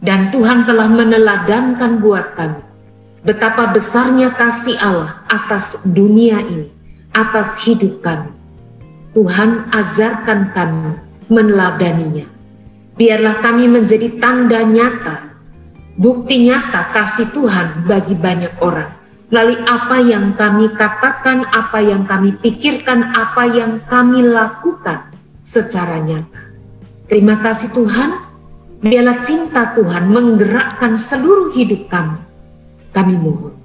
Dan Tuhan telah meneladankan buat kami betapa besarnya kasih Allah atas dunia ini, atas hidup kami. Tuhan ajarkan kami meneladaninya. Biarlah kami menjadi tanda nyata, bukti nyata kasih Tuhan bagi banyak orang. Melalui apa yang kami katakan, apa yang kami pikirkan, apa yang kami lakukan secara nyata. Terima kasih Tuhan, biarlah cinta Tuhan menggerakkan seluruh hidup kami. Kami mohon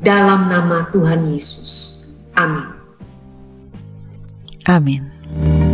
dalam nama Tuhan Yesus. Amin. Amin.